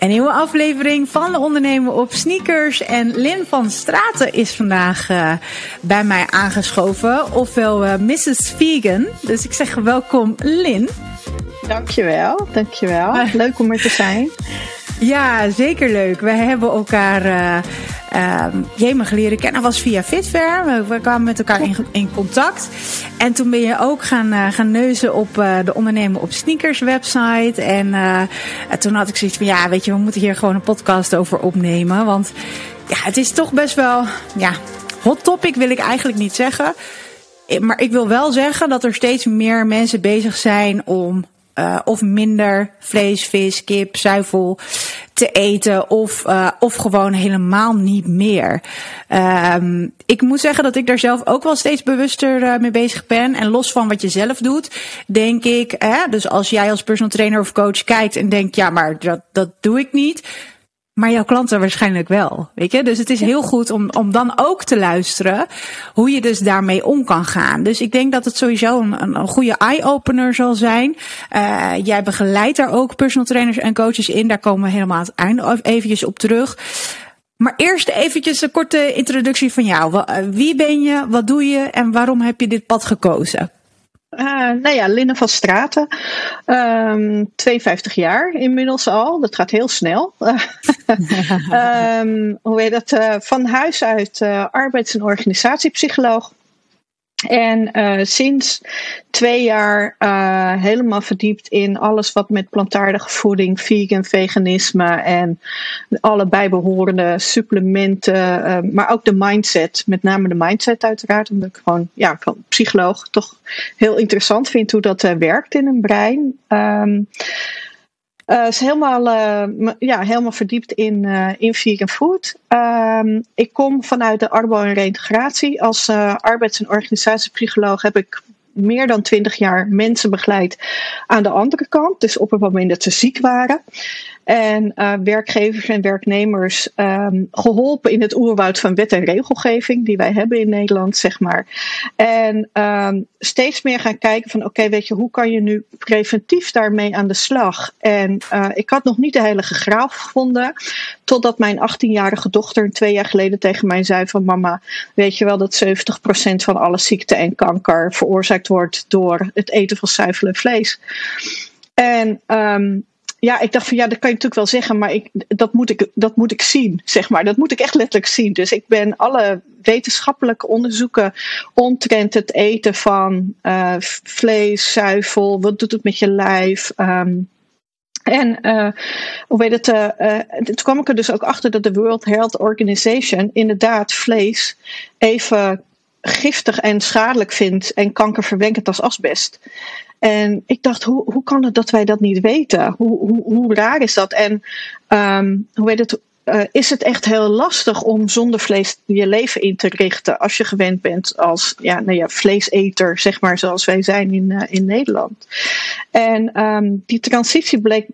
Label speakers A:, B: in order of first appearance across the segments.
A: Een nieuwe aflevering van de Ondernemen op Sneakers. En Lin van Straten is vandaag uh, bij mij aangeschoven. Ofwel uh, Mrs. Vegan. Dus ik zeg welkom Lin.
B: Dankjewel, dankjewel. Leuk om er te zijn.
A: Ja, zeker leuk. We hebben elkaar uh, jemig leren kennen. was via Fitfair. We, kwamen met elkaar in, contact. En toen ben je ook gaan, uh, gaan neuzen op uh, de ondernemen op sneakers website. En toen had ik zoiets van, ja, weet je, we moeten hier gewoon een podcast over opnemen. Want ja, het is toch best wel, ja, hot topic wil ik eigenlijk niet zeggen. Maar ik wil wel zeggen dat er steeds meer mensen bezig zijn om of minder vlees, vis, kip, zuivel te eten. Of, uh, of gewoon helemaal niet meer. Um, ik moet zeggen dat ik daar zelf ook wel steeds bewuster uh, mee bezig ben. En los van wat je zelf doet, denk ik. Hè, dus als jij als personal trainer of coach kijkt en denkt, ja, maar dat, dat doe ik niet maar jouw klanten waarschijnlijk wel. Weet je? Dus het is heel goed om, om dan ook te luisteren hoe je dus daarmee om kan gaan. Dus ik denk dat het sowieso een, een goede eye-opener zal zijn. Uh, jij begeleidt daar ook personal trainers en coaches in. Daar komen we helemaal aan het einde eventjes op terug. Maar eerst eventjes een korte introductie van jou. Wie ben je, wat doe je en waarom heb je dit pad gekozen?
B: Uh, nou ja, Linne van Straten. Um, 52 jaar inmiddels al. Dat gaat heel snel. um, hoe heet dat? Uh, van huis uit uh, arbeids- en organisatiepsycholoog. En uh, sinds twee jaar uh, helemaal verdiept in alles wat met plantaardige voeding, vegan, veganisme en alle bijbehorende supplementen, uh, maar ook de mindset, met name de mindset uiteraard, omdat ik gewoon ja, van psycholoog toch heel interessant vind hoe dat werkt in een brein. Um, uh, is helemaal, uh, ja, helemaal verdiept in, uh, in vegan food. Um, ik kom vanuit de arbo en reintegratie. Als arbeids- en organisatiepsycholoog heb ik meer dan twintig jaar mensen begeleid aan de andere kant. Dus op het moment dat ze ziek waren. En uh, werkgevers en werknemers um, geholpen in het oerwoud van wet en regelgeving die wij hebben in Nederland, zeg maar. En um, steeds meer gaan kijken van oké, weet je, hoe kan je nu preventief daarmee aan de slag? En uh, ik had nog niet de hele graaf gevonden, totdat mijn 18-jarige dochter twee jaar geleden tegen mij zei van mama, weet je wel dat 70% van alle ziekte en kanker veroorzaakt wordt door het eten van zuivel en vlees. En um, ja, ik dacht van ja, dat kan je natuurlijk wel zeggen, maar ik, dat, moet ik, dat moet ik zien, zeg maar. Dat moet ik echt letterlijk zien. Dus ik ben alle wetenschappelijke onderzoeken omtrent het eten van uh, vlees, zuivel, wat doet het met je lijf. Um, en uh, hoe weet het, uh, toen kwam ik er dus ook achter dat de World Health Organization inderdaad vlees even giftig en schadelijk vindt en kankerverwenkend als asbest. En ik dacht, hoe, hoe kan het dat wij dat niet weten? Hoe, hoe, hoe raar is dat? En um, hoe weet het, uh, is het echt heel lastig om zonder vlees je leven in te richten als je gewend bent als ja, nou ja, vleeseter, zeg maar, zoals wij zijn in, uh, in Nederland. En um, die transitie bleek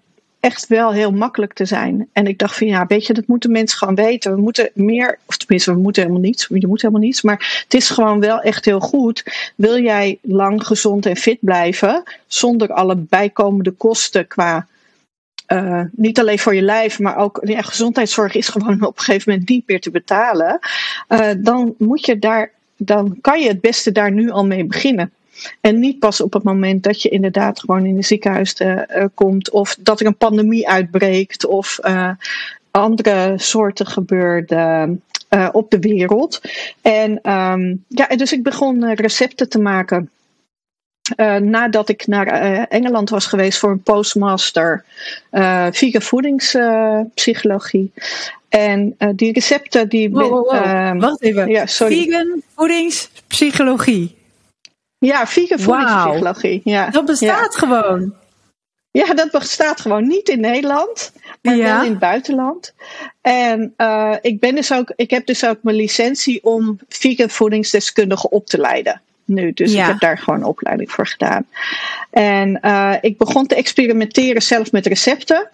B: echt wel heel makkelijk te zijn. En ik dacht van ja, weet je, dat moeten mensen gewoon weten. We moeten meer, of tenminste, we moeten helemaal niets. Je moet helemaal niets. Maar het is gewoon wel echt heel goed. Wil jij lang gezond en fit blijven, zonder alle bijkomende kosten qua. Uh, niet alleen voor je lijf, maar ook ja, gezondheidszorg is gewoon op een gegeven moment niet meer te betalen. Uh, dan moet je daar, dan kan je het beste daar nu al mee beginnen. En niet pas op het moment dat je inderdaad gewoon in een ziekenhuis uh, komt. Of dat er een pandemie uitbreekt. Of uh, andere soorten gebeurden uh, op de wereld. En um, ja, dus ik begon recepten te maken. Uh, nadat ik naar uh, Engeland was geweest voor een postmaster uh, vegan voedingspsychologie. en die recepten die.
A: Wow, wow, wow. Wacht even. Ja, sorry. Vegan voedingspsychologie.
B: Ja, vegan voedingspsychologie. Wow. Ja.
A: Dat bestaat ja. gewoon.
B: Ja, dat bestaat gewoon niet in Nederland, maar ja. wel in het buitenland. En uh, ik, ben dus ook, ik heb dus ook mijn licentie om vegan voedingsdeskundige op te leiden. Nu, dus ja. ik heb daar gewoon een opleiding voor gedaan. En uh, ik begon te experimenteren zelf met recepten.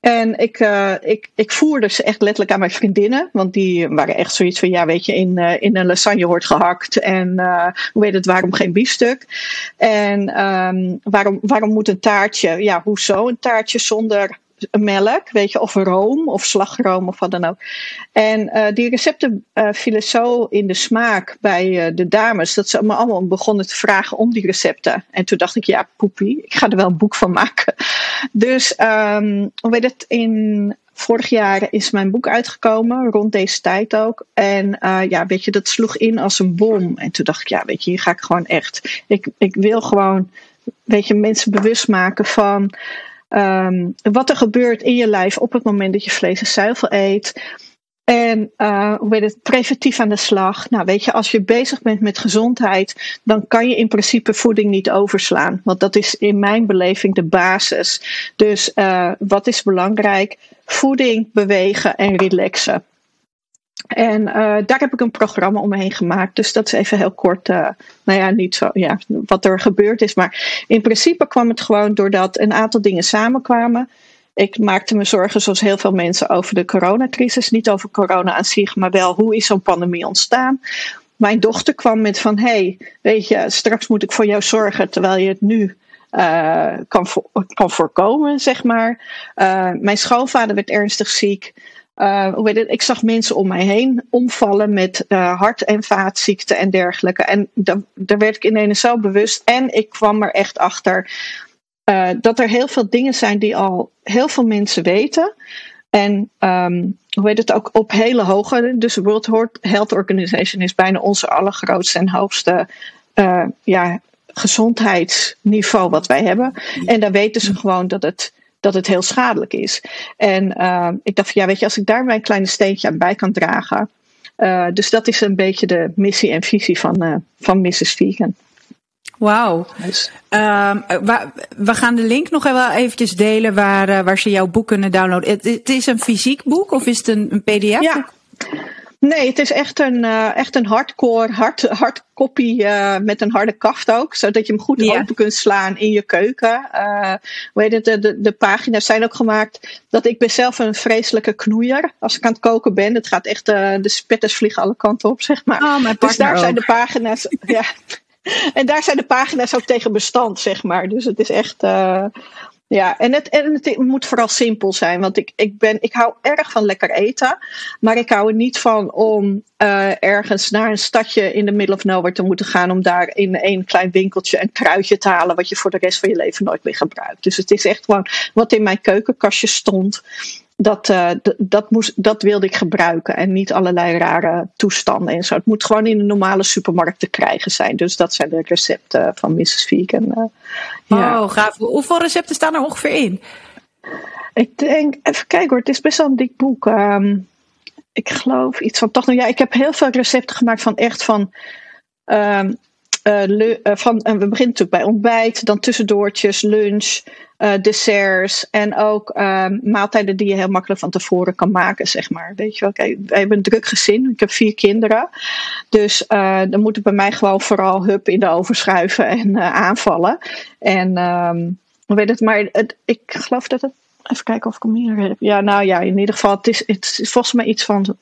B: En ik, uh, ik, ik voerde ze echt letterlijk aan mijn vriendinnen. Want die waren echt zoiets van: ja, weet je, in, uh, in een lasagne wordt gehakt. En uh, hoe weet het, waarom geen biefstuk? En um, waarom, waarom moet een taartje, ja, hoezo een taartje zonder melk, weet je, of room of slagroom of wat dan ook. En die recepten vielen zo in de smaak bij de dames dat ze me allemaal begonnen te vragen om die recepten. En toen dacht ik, ja, poepie, ik ga er wel een boek van maken. Dus, um, hoe weet het, in vorig jaar is mijn boek uitgekomen, rond deze tijd ook. En ja, weet je, dat sloeg in als een bom. En toen dacht ik, ja, weet je, hier ga ik gewoon echt. Ik, ik wil gewoon, weet je, mensen bewust maken van um, wat er gebeurt in je lijf op het moment dat je vlees en zuivel eet. En uh, hoe heet het, preventief aan de slag. Nou, weet je, als je bezig bent met gezondheid, dan kan je in principe voeding niet overslaan. Want dat is in mijn beleving de basis. Dus uh, wat is belangrijk? Voeding, bewegen en relaxen. En uh, daar heb ik een programma omheen gemaakt. Dus dat is even heel kort, uh, nou ja, niet zo, ja, wat er gebeurd is. Maar in principe kwam het gewoon doordat een aantal dingen samenkwamen ik maakte me zorgen, zoals heel veel mensen, over de coronacrisis. Niet over corona aan zich, maar wel hoe is zo'n pandemie ontstaan. Mijn dochter kwam met van, hey, weet je, straks moet ik voor jou zorgen, terwijl je het nu uh, kan, kan voorkomen, zeg maar. Mijn schoonvader werd ernstig ziek. Uh, hoe weet het, ik zag mensen om mij heen omvallen met hart- en vaatziekten en dergelijke. En daar werd ik ineens zo bewust. En ik kwam er echt achter uh, dat er heel veel dingen zijn die al heel veel mensen weten. En um, hoe heet het ook op hele hoge. Dus de World Health Organization is bijna onze allergrootste en hoogste ja, gezondheidsniveau wat wij hebben. En daar weten ze gewoon dat het, dat het heel schadelijk is. En uh, ik dacht, ja, weet je, als ik daar mijn kleine steentje aan bij kan dragen. Uh, dus dat is een beetje de missie en visie van, uh, van Mrs. Vegan.
A: Wauw. Um, we gaan de link nog wel eventjes delen waar, waar ze jouw boek kunnen downloaden. Het, het, is een fysiek boek of is het een, een pdf?
B: Ja. Nee, het is echt een, uh, echt een hardcore, hard, hard copy uh, met een harde kaft ook. Zodat je hem goed open kunt slaan in je keuken. Uh, weet het, de, de, de, pagina's zijn ook gemaakt dat ik ben zelf een vreselijke knoeier. Als ik aan het koken ben, het gaat echt, de spetters vliegen alle kanten op, zeg maar.
A: Oh,
B: dus daar
A: ook.
B: zijn de pagina's. ja, en daar zijn de pagina's ook tegen bestand, zeg maar. Dus het is echt. Uh, ja, en het, en het moet vooral simpel zijn. Want ik, ik, ben, ik hou erg van lekker eten. Maar ik hou er niet van om uh, ergens naar een stadje in de middle of nowhere te moeten gaan. Om daar in één klein winkeltje een kruidje te halen. Wat je voor de rest van je leven nooit meer gebruikt. Dus het is echt gewoon wat in mijn keukenkastje stond dat, uh, dat, moest, dat wilde ik gebruiken en niet allerlei rare toestanden en zo. Het moet gewoon in de normale supermarkt te krijgen zijn. Dus dat zijn de recepten van Mrs. Vegan. Uh,
A: ja. Oh, gaaf. Hoeveel recepten staan er ongeveer in?
B: Ik denk, even kijken hoor, het is best wel een dik boek. Um, ik geloof iets van toch. Nou ja, ik heb heel veel recepten gemaakt van echt van. Um, le, uh, van, uh, we beginnen natuurlijk bij ontbijt, dan tussendoortjes, lunch, desserts en ook maaltijden die je heel makkelijk van tevoren kan maken, zeg maar. Weet je wel, kijk, wij hebben een druk gezin, ik heb vier kinderen, dus dan moet het bij mij gewoon vooral hup in de oven schuiven en aanvallen. En um, weet het, maar het, ik geloof dat het Even kijken of ik hem hier heb. Ja, nou ja, in ieder geval, het is, het is volgens mij iets van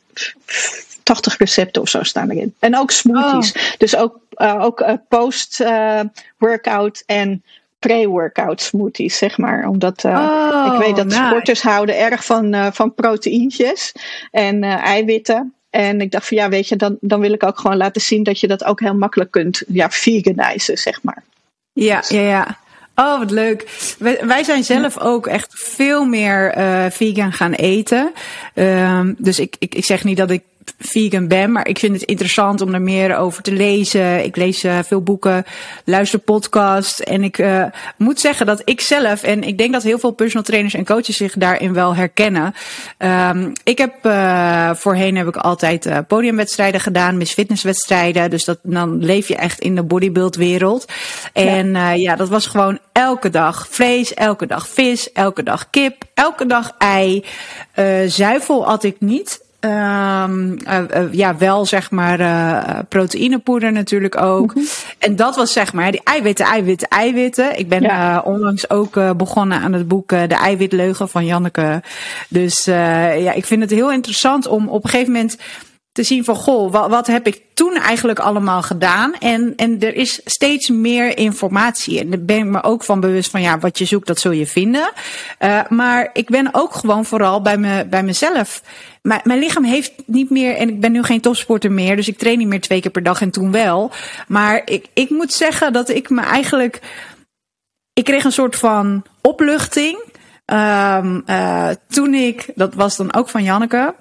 B: 80 recepten of zo staan erin. En ook smoothies. Oh. Dus ook, uh, ook uh, post-workout uh, en pre-workout smoothies, zeg maar. Omdat
A: oh,
B: ik weet dat
A: nice.
B: sporters houden erg van, van proteïntjes en eiwitten. En ik dacht van ja, weet je, dan, dan wil ik ook gewoon laten zien dat je dat ook heel makkelijk kunt ja, veganizen, zeg maar.
A: Ja, ja, ja. Oh, wat leuk. Wij, wij zijn zelf ook echt veel meer uh, vegan gaan eten. Um, dus ik, ik, ik zeg niet dat ik vegan ben, maar ik vind het interessant om er meer over te lezen. Ik lees uh, veel boeken, luister podcasts en ik uh, moet zeggen dat ik zelf en ik denk dat heel veel personal trainers en coaches zich daarin wel herkennen. Um, ik heb uh, voorheen heb ik altijd podiumwedstrijden gedaan, mis fitnesswedstrijden, dus dat dan leef je echt in de bodybuild wereld. En ja, ja dat was gewoon elke dag vlees, elke dag vis, elke dag kip, elke dag ei. zuivel at ik niet. Um, uh, uh, ja, wel zeg maar uh, proteïnepoeder natuurlijk ook. Mm -hmm. En dat was zeg maar die eiwitten, eiwitten, eiwitten. Ik ben ja. onlangs ook begonnen aan het boek De Eiwitleugen van Janneke. Dus ja, ik vind het heel interessant om op een gegeven moment te zien van goh, wat, wat heb ik toen eigenlijk allemaal gedaan? En, en er is steeds meer informatie. En daar ben ik me ook van bewust van ja, wat je zoekt, dat zul je vinden. Uh, maar ik ben ook gewoon vooral bij, me, bij mezelf. Mijn, mijn lichaam heeft niet meer, en ik ben nu geen topsporter meer, dus ik train niet meer twee keer per dag en toen wel. Maar ik, ik moet zeggen dat ik me eigenlijk. Ik kreeg een soort van opluchting. Um, uh, toen ik, dat was dan ook van Janneke.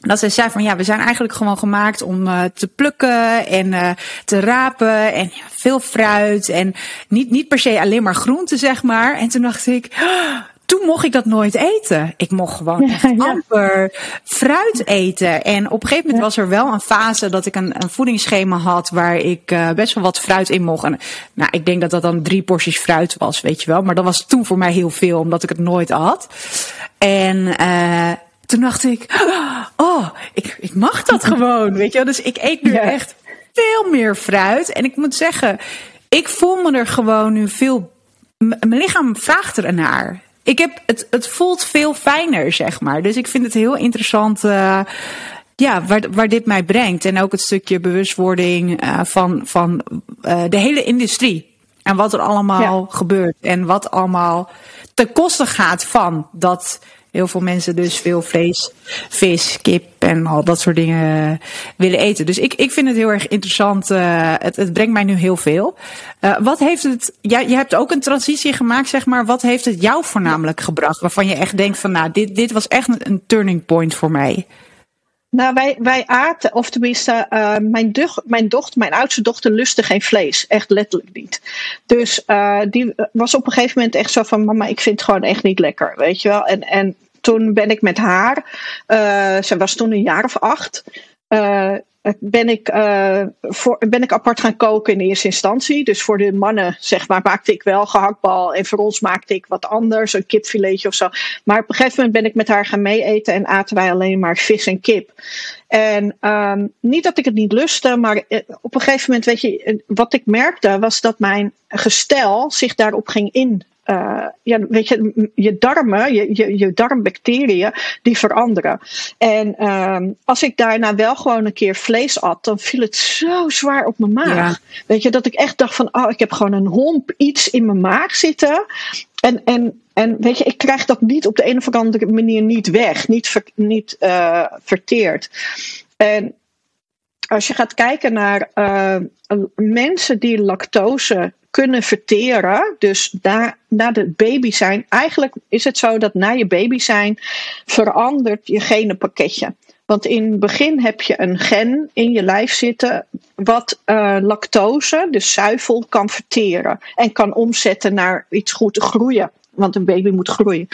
A: Dat zij zei van ja, we zijn eigenlijk gewoon gemaakt om uh, te plukken en uh, te rapen en ja, veel fruit en niet, niet per se alleen maar groenten, zeg maar. En toen dacht ik, oh, toen mocht ik dat nooit eten. Ik mocht gewoon echt ja, amper fruit eten. En op een gegeven moment was er wel een fase dat ik een, een voedingsschema had waar ik uh, best wel wat fruit in mocht. En nou, ik denk dat dat dan drie porties fruit was, weet je wel. Maar dat was toen voor mij heel veel, omdat ik het nooit had. En toen dacht ik, oh, ik, ik mag dat gewoon, weet je wel. Dus ik eet nu ja. echt veel meer fruit. En ik moet zeggen, ik voel me er gewoon nu veel... Mijn lichaam vraagt er naar. Ik heb, het, het voelt veel fijner, zeg maar. Dus ik vind het heel interessant... Uh, ja, waar, waar dit mij brengt. En ook het stukje bewustwording uh, van, van uh, de hele industrie. En wat er allemaal ja. gebeurt. En wat allemaal ten koste gaat van dat heel veel mensen dus veel vlees, vis, kip en al dat soort dingen willen eten. Dus ik, ik vind het heel erg interessant. Uh, het, het brengt mij nu heel veel. Uh, wat heeft het, ja, je hebt ook een transitie gemaakt, zeg maar. Wat heeft het jou voornamelijk gebracht? Waarvan je echt denkt van nou, dit, dit was echt een, turning point voor mij.
B: Nou, wij, wij aten, of tenminste, mijn, doch, mijn dochter, mijn oudste dochter lustte geen vlees. Echt letterlijk niet. Dus die was op een gegeven moment echt zo van: Mama, ik vind het gewoon echt niet lekker. Weet je wel? En, en toen ben ik met haar, uh, ze was toen een jaar of acht, uh, ben, ik, uh, voor, ben ik apart gaan koken in eerste instantie. Dus voor de mannen, zeg maar, maakte ik wel gehaktbal. En voor ons maakte ik wat anders, een kipfiletje of zo. Maar op een gegeven moment ben ik met haar gaan meeeten en aten wij alleen maar vis en kip. En um, niet dat ik het niet lustte, maar op een gegeven moment, weet je, wat ik merkte was dat mijn gestel zich daarop ging in uh, ja, weet je, je darmen, je, je, je darmbacteriën, die veranderen. En um, als ik daarna wel gewoon een keer vlees at, dan viel het zo zwaar op mijn maag. Ja. Weet je, dat ik echt dacht van, oh, ik heb gewoon een homp iets in mijn maag zitten. En, en, en weet je, ik krijg dat niet op de een of andere manier niet weg, niet, ver, niet uh, verteerd. En als je gaat kijken naar uh, mensen die lactose kunnen verteren, dus na, na de baby zijn, eigenlijk is het zo dat na je baby zijn verandert je genenpakketje. Want in het begin heb je een gen in je lijf zitten wat uh, lactose, dus zuivel, kan verteren en kan omzetten naar iets goed groeien. Want een baby moet groeien.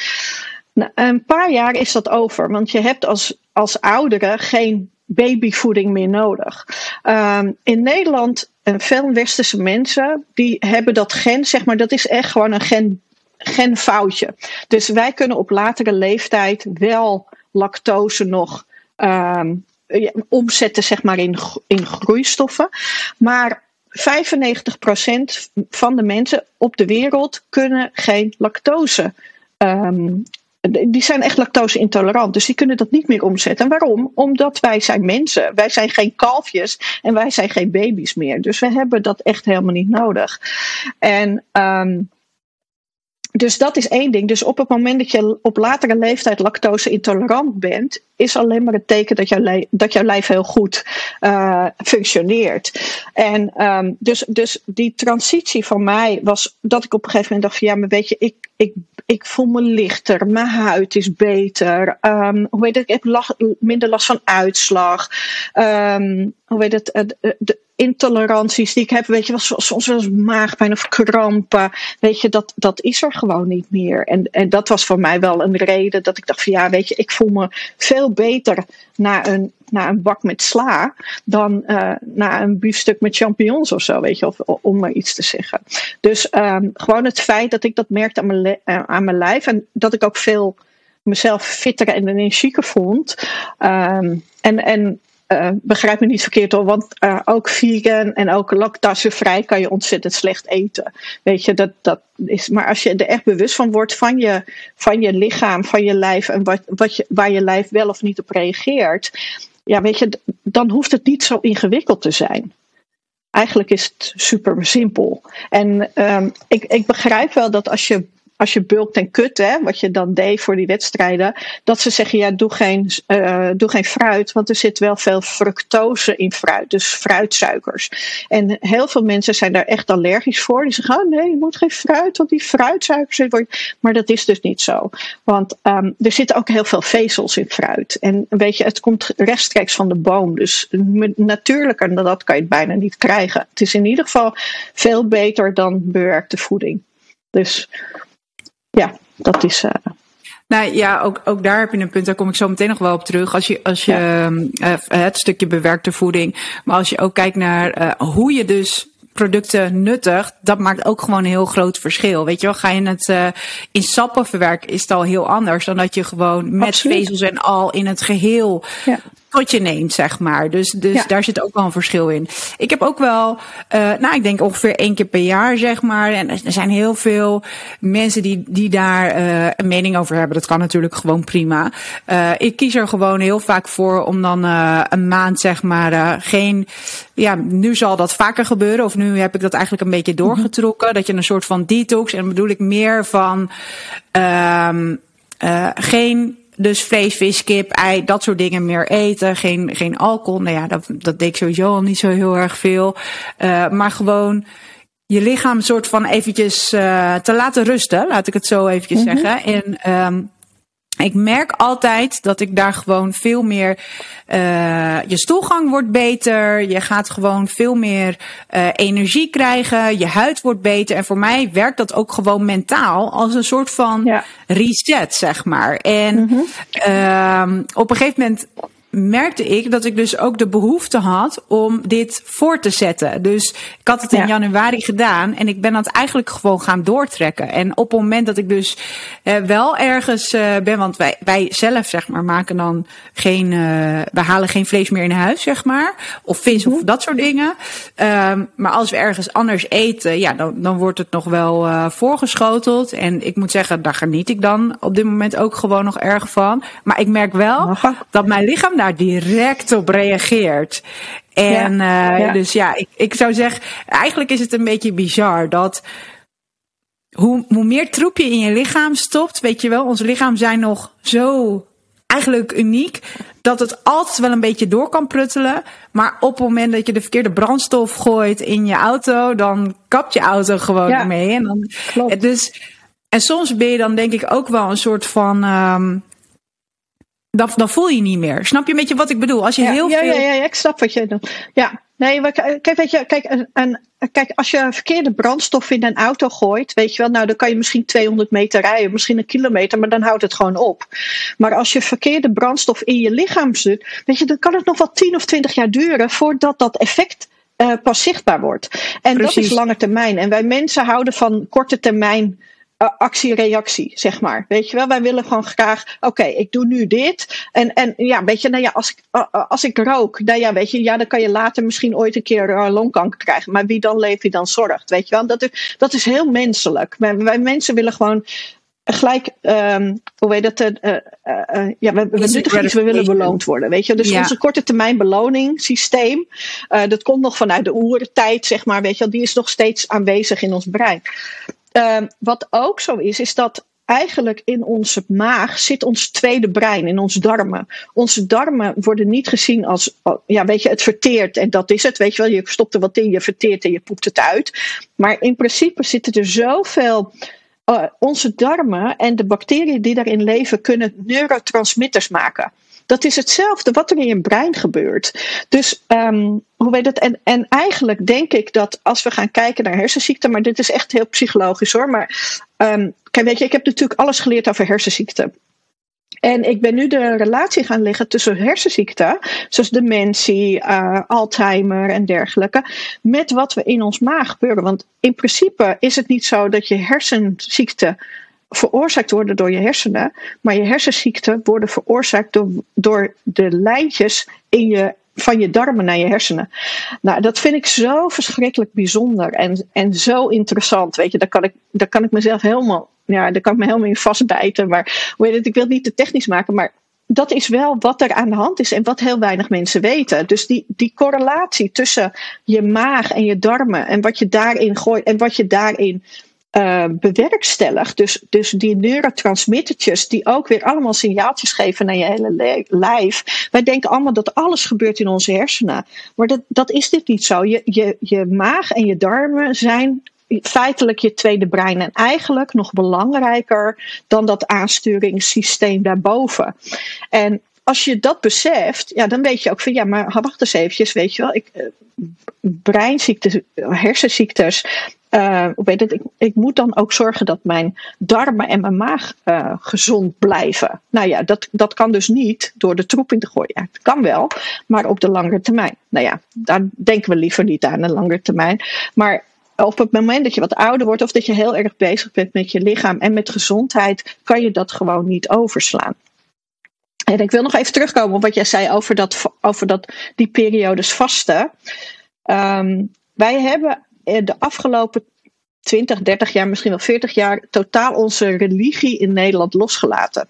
B: Na een paar jaar is dat over, want je hebt als, als oudere geen babyvoeding meer nodig. Um, in Nederland en veel westerse mensen die hebben dat gen, zeg maar, dat is echt gewoon een gen, genfoutje. Dus wij kunnen op latere leeftijd wel lactose nog um, omzetten, zeg maar, in, in groeistoffen. Maar 95% van de mensen op de wereld kunnen geen lactose um, die zijn echt lactose intolerant. Dus die kunnen dat niet meer omzetten. En waarom? Omdat wij zijn mensen. Wij zijn geen kalfjes en wij zijn geen baby's meer. Dus we hebben dat echt helemaal niet nodig. En um, dus dat is één ding. Dus op het moment dat je op latere leeftijd lactose intolerant bent, is alleen maar het teken dat jouw, dat jouw lijf heel goed uh, functioneert. En um, dus, dus die transitie van mij was dat ik op een gegeven moment dacht van ja, maar weet je, ik, ik, ik voel me lichter, mijn huid is beter. Um, hoe weet het, ik heb minder last van uitslag. Um, hoe weet het, de, intoleranties die ik heb, weet je, was soms wel maagpijn of krampen, weet je, dat, dat is er gewoon niet meer. En, en dat was voor mij wel een reden dat ik dacht van ja, weet je, ik voel me veel beter na een, na een bak met sla dan uh, na een biefstuk met champignons of zo, weet je, of, om maar iets te zeggen. Dus um, gewoon het feit dat ik dat merkte aan mijn, uh, aan mijn lijf en dat ik ook veel mezelf fitter en energieker vond. Um, en, en uh, begrijp me niet verkeerd hoor, want uh, ook vegan en ook lactasevrij kan je ontzettend slecht eten. Weet je, dat, dat is, maar als je er echt bewust van wordt van je, van je lichaam, van je lijf en wat, wat je, waar je lijf wel of niet op reageert, ja, weet je, dan hoeft het niet zo ingewikkeld te zijn. Eigenlijk is het super simpel. En um, ik, ik begrijp wel dat als je als je bulkt en kut, hè, wat je dan deed voor die wedstrijden, dat ze zeggen: ja, doe geen, uh, doe geen fruit, want er zit wel veel fructose in fruit, dus fruitsuikers. En heel veel mensen zijn daar echt allergisch voor. Die zeggen: oh nee, je moet geen fruit, want die fruitsuikers. Maar dat is dus niet zo. Want um, er zitten ook heel veel vezels in fruit. En weet je, het komt rechtstreeks van de boom. Dus natuurlijker dan dat kan je het bijna niet krijgen. Het is in ieder geval veel beter dan bewerkte voeding. Dus ja, dat is. Uh...
A: Nou ja, ook, ook daar heb je een punt, daar kom ik zo meteen nog wel op terug. Als je, als je uh, het stukje bewerkte voeding, maar als je ook kijkt naar uh, hoe je dus producten nuttigt, dat maakt ook gewoon een heel groot verschil. Weet je wel, ga je het uh, in sappen verwerken, is het al heel anders dan dat je gewoon met Absoluut. vezels en al in het geheel ja tot je neemt, zeg maar. Dus, dus daar zit ook wel een verschil in. Ik heb ook wel, uh, nou, ik denk ongeveer één keer per jaar, zeg maar. En er zijn heel veel mensen die, die daar uh, een mening over hebben. Dat kan natuurlijk gewoon prima. Uh, ik kies er gewoon heel vaak voor om dan een maand, zeg maar, geen. Ja, nu zal dat vaker gebeuren. Of nu heb ik dat eigenlijk een beetje mhm. doorgetrokken. Mm -hmm. Dat je een soort van detox. En dan bedoel ik meer van. Um, geen dus vlees, vis, kip, ei, dat soort dingen meer eten. Geen, geen alcohol. Nou ja, dat, dat deed ik sowieso al niet zo heel erg veel. Uh, maar gewoon je lichaam soort van eventjes uh, te laten rusten, laat ik het zo eventjes mm -hmm. zeggen. En um, ik merk altijd dat ik daar gewoon veel meer. Uh, je stoelgang wordt beter. Je gaat gewoon veel meer uh, energie krijgen. Je huid wordt beter. En voor mij werkt dat ook gewoon mentaal als een soort van ja. reset, zeg maar. En mm -hmm. uh, op een gegeven moment merkte ik dat ik dus ook de behoefte had om dit voor te zetten. Dus ik had het in ja. januari gedaan en ik ben dat eigenlijk gewoon gaan doortrekken. En op het moment dat ik dus uh, wel ergens uh, ben, want wij, wij zelf zeg maar maken dan geen, uh, we halen geen vlees meer in huis zeg maar. Of vis of dat soort dingen. Um, maar als we ergens anders eten, ja, dan, dan wordt het nog wel uh, voorgeschoteld. En ik moet zeggen, daar geniet ik dan op dit moment ook gewoon nog erg van. Maar ik merk wel dat mijn lichaam daar direct op reageert. En ja, uh, ja. dus ja, ik, ik zou zeggen, eigenlijk is het een beetje bizar dat hoe, hoe meer troep je in je lichaam stopt, weet je wel, ons lichaam zijn nog zo eigenlijk uniek dat het altijd wel een beetje door kan pruttelen. Maar op het moment dat je de verkeerde brandstof gooit in je auto, dan kapt je auto gewoon ja, mee. En dan,
B: klopt.
A: Dus, en soms ben je dan denk ik ook wel een soort van. Um, dan, dan voel je niet meer. Snap je een beetje wat ik bedoel? Als je
B: ja,
A: heel
B: ja,
A: veel...
B: ja, ja, ik snap wat je doet. Ja, nee, maar kijk, weet je, kijk, en, en, kijk, als je verkeerde brandstof in een auto gooit, weet je wel, nou dan kan je misschien 200 meter rijden, misschien een kilometer, maar dan houdt het gewoon op. Maar als je verkeerde brandstof in je lichaam zit, weet je, dan kan het nog wel 10 of 20 jaar duren voordat dat effect uh, pas zichtbaar wordt. En Precies. dat is lange termijn. En wij mensen houden van korte termijn actie-reactie, zeg maar. Weet je wel, wij willen gewoon graag, oké, okay, ik doe nu dit. En, en ja, weet je, nou ja, als ik, als ik rook, nou ja, weet je, ja, dan kan je later misschien ooit een keer longkanker krijgen. Maar wie dan leeft, wie dan zorgt, weet je wel. Dat is, dat is heel menselijk. Wij, wij mensen willen gewoon gelijk, um, hoe weet dat, uh, uh, uh, ja, we, we nuttigen iets, we willen beloond worden, weet je. Dus ja. onze korte termijn beloningssysteem, dat komt nog vanuit de oertijd, zeg maar, weet je, die is nog steeds aanwezig in ons brein. Uh, wat ook zo is, is dat eigenlijk in onze maag zit ons tweede brein, in onze darmen. Onze darmen worden niet gezien als, ja, weet je, het verteert en dat is het. Weet je wel, je stopt er wat in, je verteert en je poept het uit. Maar in principe zitten er zoveel. Uh, onze darmen en de bacteriën die daarin leven kunnen neurotransmitters maken. Dat is hetzelfde wat er in je brein gebeurt. Dus um, hoe weet het? En, en eigenlijk denk ik dat als we gaan kijken naar hersenziekten, maar dit is echt heel psychologisch hoor. Maar um, kijk, weet je, ik heb natuurlijk alles geleerd over hersenziekten. En ik ben nu de relatie gaan leggen tussen hersenziekten, zoals dementie, uh, Alzheimer en dergelijke, met wat we in ons maag gebeuren. Want in principe is het niet zo dat je hersenziekte veroorzaakt worden door je hersenen, maar je hersenziekten worden veroorzaakt door, door de lijntjes in je, van je darmen naar je hersenen. Nou, dat vind ik zo verschrikkelijk bijzonder en, en zo interessant. Weet je, daar kan ik, daar kan ik mezelf helemaal, ja, daar kan ik me helemaal in vastbijten. Maar heet het, ik wil het niet te technisch maken, maar dat is wel wat er aan de hand is en wat heel weinig mensen weten. Dus die, die correlatie tussen je maag en je darmen en wat je daarin gooit en wat je daarin uh, bewerkstelligt. Dus, dus die neurotransmittertjes die ook weer allemaal signaaltjes geven naar je hele lijf. Wij denken allemaal dat alles gebeurt in onze hersenen. Maar dat, dat is dit niet zo. Je, je, je maag en je darmen zijn feitelijk je tweede brein. En eigenlijk nog belangrijker dan dat aansturingssysteem daarboven. En als je dat beseft, ja, dan weet je ook van ja, maar wacht eens eventjes, weet je wel, ik, uh, breinziektes, hersenziektes, uh, weet ik, moet dan ook zorgen dat mijn darmen en mijn maag uh, gezond blijven. Nou ja, dat, dat kan dus niet door de troep in te gooien. Ja, het kan wel, maar op de langere termijn. Nou ja, daar denken we liever niet aan, de langere termijn. Maar op het moment dat je wat ouder wordt of dat je heel erg bezig bent met je lichaam en met gezondheid, kan je dat gewoon niet overslaan. En ik wil nog even terugkomen op wat jij zei over, dat, over dat, die periodes vasten. Um, wij hebben de afgelopen 20, 30 jaar, misschien wel 40 jaar, totaal onze religie in Nederland losgelaten.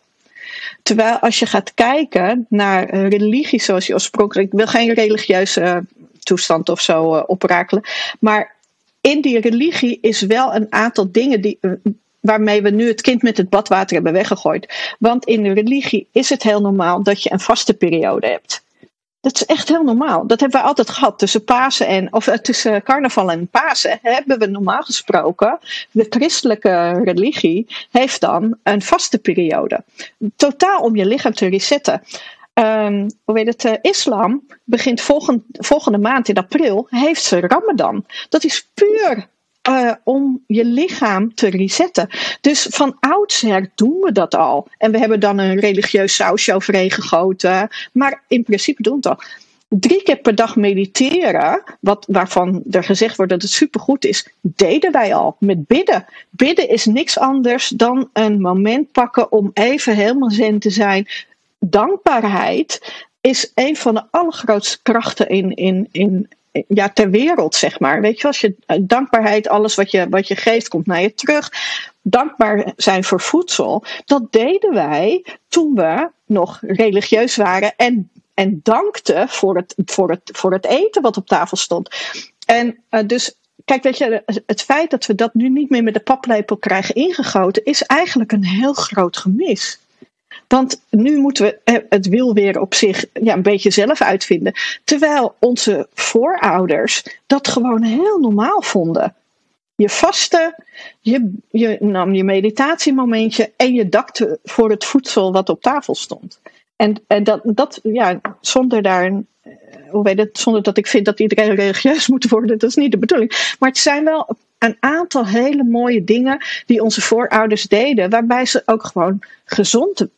B: Terwijl als je gaat kijken naar religie zoals je oorspronkelijk. Ik wil geen religieuze toestand of zo oprakelen. Maar in die religie is wel een aantal dingen die, eh, waarmee we nu het kind met het badwater hebben weggegooid. Want in de religie is het heel normaal dat je een vaste periode hebt. Dat is echt heel normaal. Dat hebben we altijd gehad tussen Pasen en of eh, tussen carnaval en Pasen. Hebben we normaal gesproken. De christelijke religie heeft dan een vaste periode. Totaal om je lichaam te resetten. Um, hoe weet het, uh, islam begint volgend, volgende maand in april, heeft ze Ramadan. Dat is puur uh, om je lichaam te resetten. Dus van oudsher doen we dat al. En we hebben dan een religieus sausje overheen gegoten. Maar in principe doen we het al. Drie keer per dag mediteren, wat, waarvan er gezegd wordt dat het supergoed is, deden wij al met bidden. Bidden is niks anders dan een moment pakken om even helemaal zen te zijn, dankbaarheid is een van de allergrootste krachten in, in, in, ja, ter wereld, zeg maar. Weet je, als je eh, dankbaarheid, alles wat je, wat je geeft, komt naar je terug. Dankbaar zijn voor voedsel, dat deden wij toen we nog religieus waren en, en dankten voor het, voor, het, voor het eten wat op tafel stond. En uh, dus Kijk, weet je, het feit dat we dat nu niet meer met de paplepel krijgen ingegoten, is eigenlijk een heel groot gemis. Want nu moeten we eh, het wiel weer op zich ja, een beetje zelf uitvinden. Terwijl onze voorouders dat gewoon heel normaal vonden. Je vaste, je, je nam je meditatiemomentje en je dakte voor het voedsel wat op tafel stond. En, en dat, dat, ja, zonder daar, eh, hoe weet het, zonder dat ik vind dat iedereen religieus moet worden, dat is niet de bedoeling. Maar het zijn wel een aantal hele mooie dingen die onze voorouders deden, waarbij ze ook gewoon gezond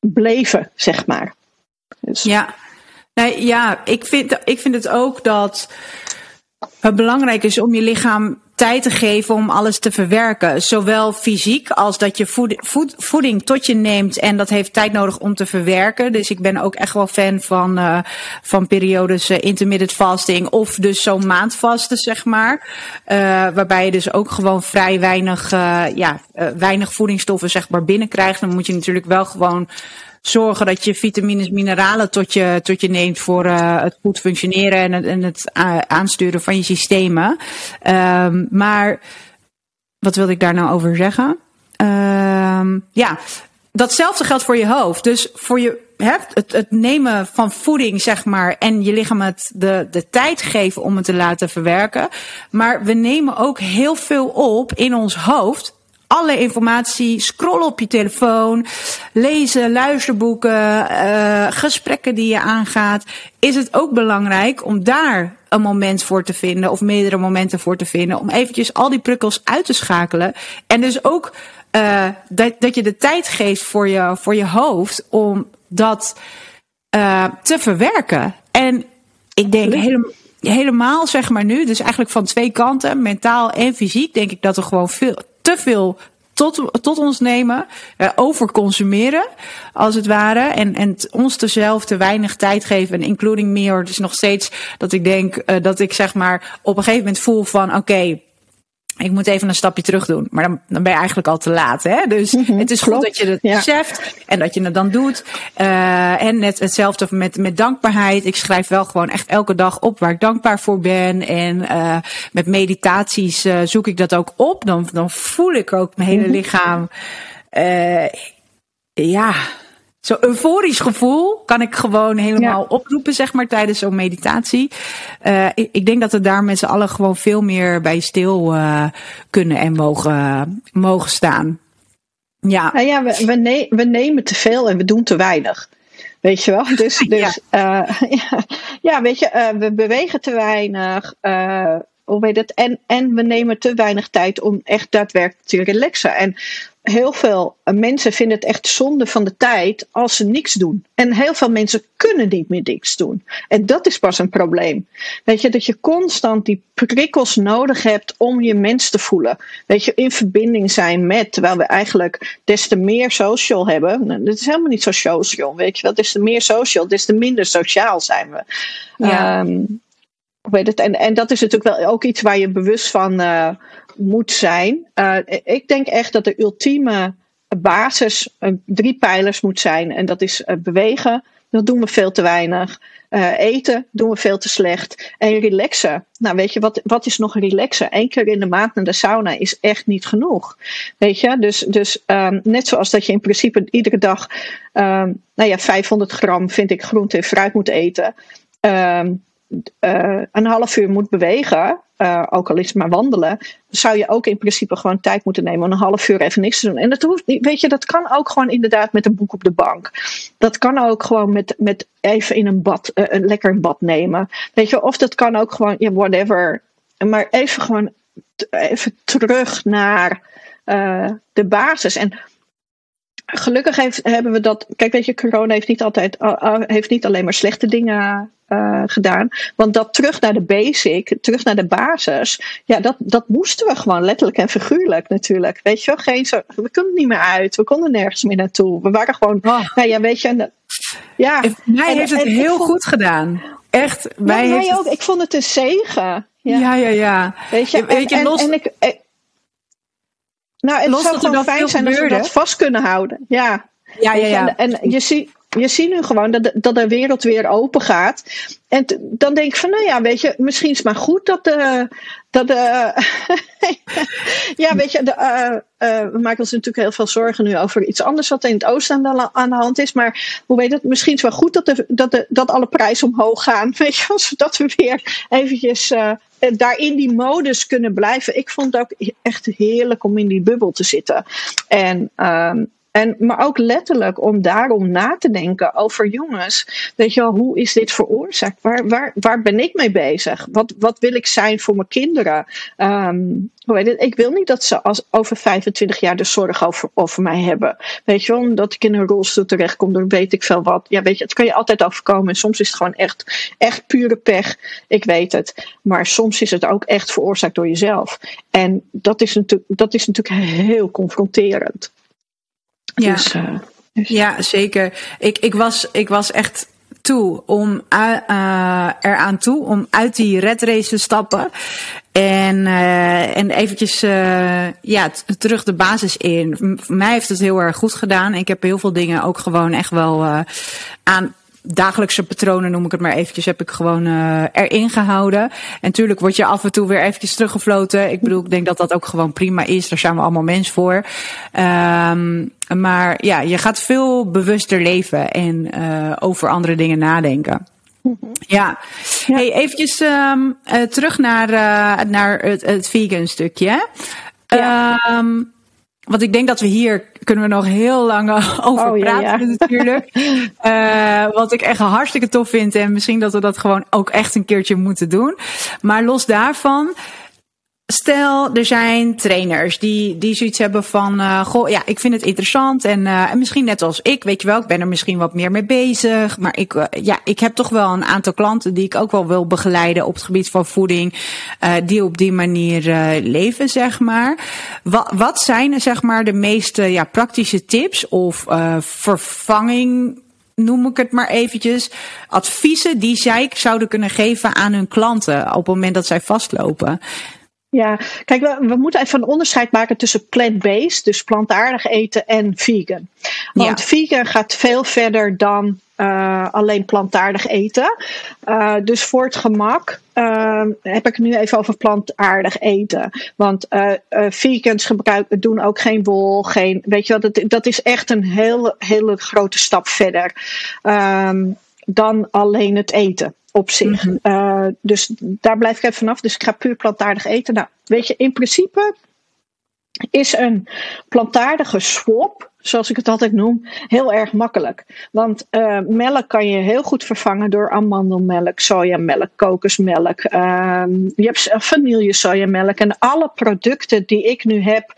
B: bleven, zeg maar.
A: Dus. Ja. Nee, ja, ik vind, ik vind het ook dat belangrijk is om je lichaam tijd te geven om alles te verwerken. Zowel fysiek als dat je voed, voeding tot je neemt en dat heeft tijd nodig om te verwerken. Dus ik ben ook echt wel fan van, uh, van periodes uh, intermittent fasting of dus zo'n maandvasten, zeg maar. Uh, waarbij je dus ook gewoon vrij weinig, ja, weinig voedingsstoffen zeg maar binnenkrijgt. Dan moet je natuurlijk wel gewoon zorgen dat je vitamines, mineralen tot je, tot je neemt voor uh, het goed functioneren en het, en het aansturen van je systemen. Um, maar wat wilde ik daar nou over zeggen? Um, ja, datzelfde geldt voor je hoofd. Dus voor je het, het nemen van voeding, zeg maar, en je lichaam het de, de tijd geven om het te laten verwerken. Maar we nemen ook heel veel op in ons hoofd alle informatie, scrollen op je telefoon, lezen, luisterboeken, uh, gesprekken die je aangaat, is het ook belangrijk om daar een moment voor te vinden of meerdere momenten voor te vinden om eventjes al die prikkels uit te schakelen en dus ook uh, dat, dat je de tijd geeft voor je, voor je hoofd om dat uh, te verwerken. En ik denk helemaal helemaal zeg maar nu, dus eigenlijk van twee kanten, mentaal en fysiek, denk ik dat er gewoon veel te veel tot, tot ons nemen, uh, overconsumeren, als het ware. En, en ons zelf te weinig tijd geven. En including me, hoor. Dus nog steeds dat ik denk uh, dat ik zeg maar op een gegeven moment voel van oké. Ik moet even een stapje terug doen. Maar dan, dan ben je eigenlijk al te laat. Hè? Dus
B: Mhm,
A: het is
B: klopt,
A: goed dat je het
B: ja.
A: beseft en dat je het dan doet. Eh, en net hetzelfde met, met dankbaarheid. Ik schrijf wel gewoon echt elke dag op waar ik dankbaar voor ben. En eh, met meditaties eh, zoek ik dat ook op. Dan, dan voel ik ook mijn hele
B: Mhm.
A: lichaam. ja, zo'n euforisch gevoel kan ik gewoon helemaal oproepen, zeg maar, tijdens zo'n meditatie. Eh, ik, ik denk dat we daar met z'n allen gewoon veel meer bij stil eh, kunnen en mogen, mogen staan. Ja,
B: Nou ja, we, we, ne- we nemen te veel en we doen te weinig. Weet je wel? Dus, dus ja. ja, ja, weet je, eh, we bewegen te weinig. eh, hoe weet het? En, en we nemen te weinig tijd om echt daadwerkelijk te relaxen. En heel veel mensen vinden het echt zonde van de tijd als ze niks doen. En heel veel mensen kunnen niet meer niks doen. En dat is pas een probleem. Weet je, dat je constant die prikkels nodig hebt om je mens te voelen. Weet je, in verbinding zijn met, terwijl we eigenlijk des te meer social hebben. Nou, Dat is helemaal niet zo social, weet je wel. Des te meer social, des te minder sociaal zijn we.
A: Ja.
B: Ehm, weet het, en, dat is natuurlijk wel ook iets waar je bewust van uh, moet zijn. Uh, ik denk echt dat de ultieme basis drie pijlers moet zijn. En dat is bewegen, dat doen we veel te weinig. eten doen we veel te slecht. En relaxen. Nou, weet je, wat, wat is nog relaxen? Eén keer in de maand naar de sauna is echt niet genoeg. Weet je, dus, dus um, net zoals dat je in principe iedere dag, um, nou ja, 500 gram vind ik groente en fruit moet eten. Um, uh, een half uur moet bewegen, uh, ook al is het maar wandelen, zou je ook in principe gewoon tijd moeten nemen om een half uur even niks te doen. En dat hoeft niet, weet je, dat kan ook gewoon inderdaad met een boek op de bank. Dat kan ook gewoon met, met even in een bad, uh, een lekker een bad nemen. Weet je, of dat kan ook gewoon, ja, whatever. Maar even gewoon even terug naar de basis. En gelukkig hebben we dat. Kijk, weet je, corona heeft niet altijd heeft niet alleen maar slechte dingen uh, gedaan. Want dat terug naar de basic, terug naar de basis, ja, dat, dat moesten we gewoon letterlijk en figuurlijk natuurlijk. Weet je wel, geen zo, we konden niet meer uit, we konden nergens meer naartoe. We waren gewoon, oh. nou ja, weet je, ja.
A: En mij heeft het en, heel vond, goed gedaan. Echt,
B: mij, mij ook. Het... Ik vond het een zegen.
A: Ja, ja, ja. ja.
B: Weet je, weet je en, los... en ik, ik, nou, het
A: los
B: zou gewoon fijn zijn als we dat vast kunnen houden. Ja.
A: Ja, ja, ja.
B: En, en je ziet je ziet nu gewoon dat de, wereld weer open gaat. En dan denk ik van, nou ja, weet je, misschien is het maar goed dat de. Dat de ja, weet je, de, uh, uh, we maken ons natuurlijk heel veel zorgen nu over iets anders wat in het oosten aan de, aan de hand is. Maar hoe weet het, misschien is het wel goed dat, de, dat, de, dat alle prijzen omhoog gaan. Weet je, zodat we weer eventjes uh, daar in die modus kunnen blijven. Ik vond het ook echt heerlijk om in die bubbel te zitten. En. Um, en, maar ook letterlijk om daarom na te denken over jongens. Weet je wel, hoe is dit veroorzaakt? Waar, waar, waar ben ik mee bezig? Wat, wat wil ik zijn voor mijn kinderen? Um, hoe weet? Ik wil niet dat ze als, over 25 jaar de zorg over, over mij hebben. Weet je wel, omdat ik in een rolstoel terechtkom, dan weet ik veel wat. Ja, weet je, het kan je altijd overkomen. En soms is het gewoon echt, echt pure pech. Ik weet het. Maar soms is het ook echt veroorzaakt door jezelf. En dat is natuurlijk, dat is natuurlijk heel confronterend.
A: Ja, dus, uh, dus. ja zeker. Ik, ik, was, ik was echt toe om uh, eraan toe om uit die red race te stappen. En, uh, en eventjes uh, ja, terug de basis in. Voor mij heeft het heel erg goed gedaan. Ik heb heel veel dingen ook gewoon echt wel aan dagelijkse patronen, noem ik het maar eventjes, heb ik gewoon uh, erin gehouden. En natuurlijk word je af en toe weer eventjes teruggefloten. Ik bedoel, ik denk dat dat ook gewoon prima is. Daar zijn we allemaal mens voor. Um, maar ja, je gaat veel bewuster leven en uh, over andere dingen nadenken. Ja, ja. Hey, eventjes um, uh, terug naar, naar het, het vegan stukje. Ja. Um, want ik denk dat we hier kunnen we nog heel lang over
B: oh,
A: praten
B: ja, ja.
A: natuurlijk. uh, wat ik echt hartstikke tof vind. En misschien dat we dat gewoon ook echt een keertje moeten doen. Maar los daarvan. Stel, er zijn trainers die, die zoiets hebben van, uh, goh, ja, ik vind het interessant en, uh, en misschien net als ik, weet je wel, ik ben er misschien wat meer mee bezig, maar ik, uh, ja, ik heb toch wel een aantal klanten die ik ook wel wil begeleiden op het gebied van voeding, die op die manier leven, zeg maar. Wat, wat zijn, zeg maar, de meeste ja, praktische tips of vervanging noem ik het maar eventjes, adviezen die zij zouden kunnen geven aan hun klanten op het moment dat zij vastlopen?
B: Ja, kijk, we, we, moeten even een onderscheid maken tussen plant-based, dus plantaardig eten, en vegan. Want vegan gaat veel verder dan uh, alleen plantaardig eten. Uh, dus voor het gemak uh, heb ik het nu even over plantaardig eten. Want vegans gebruiken, doen ook geen wol, geen, weet je wat, dat, dat is echt een hele, hele grote stap verder um, dan alleen het eten op zich. Mm -hmm. dus daar blijf ik even vanaf. Dus ik ga puur plantaardig eten. Nou, weet je, in principe is een plantaardige swap, zoals ik het altijd noem, heel erg makkelijk. Want uh, melk kan je heel goed vervangen door amandelmelk, sojamelk, kokosmelk. Uh, je hebt vanille sojamelk en alle producten die ik nu heb.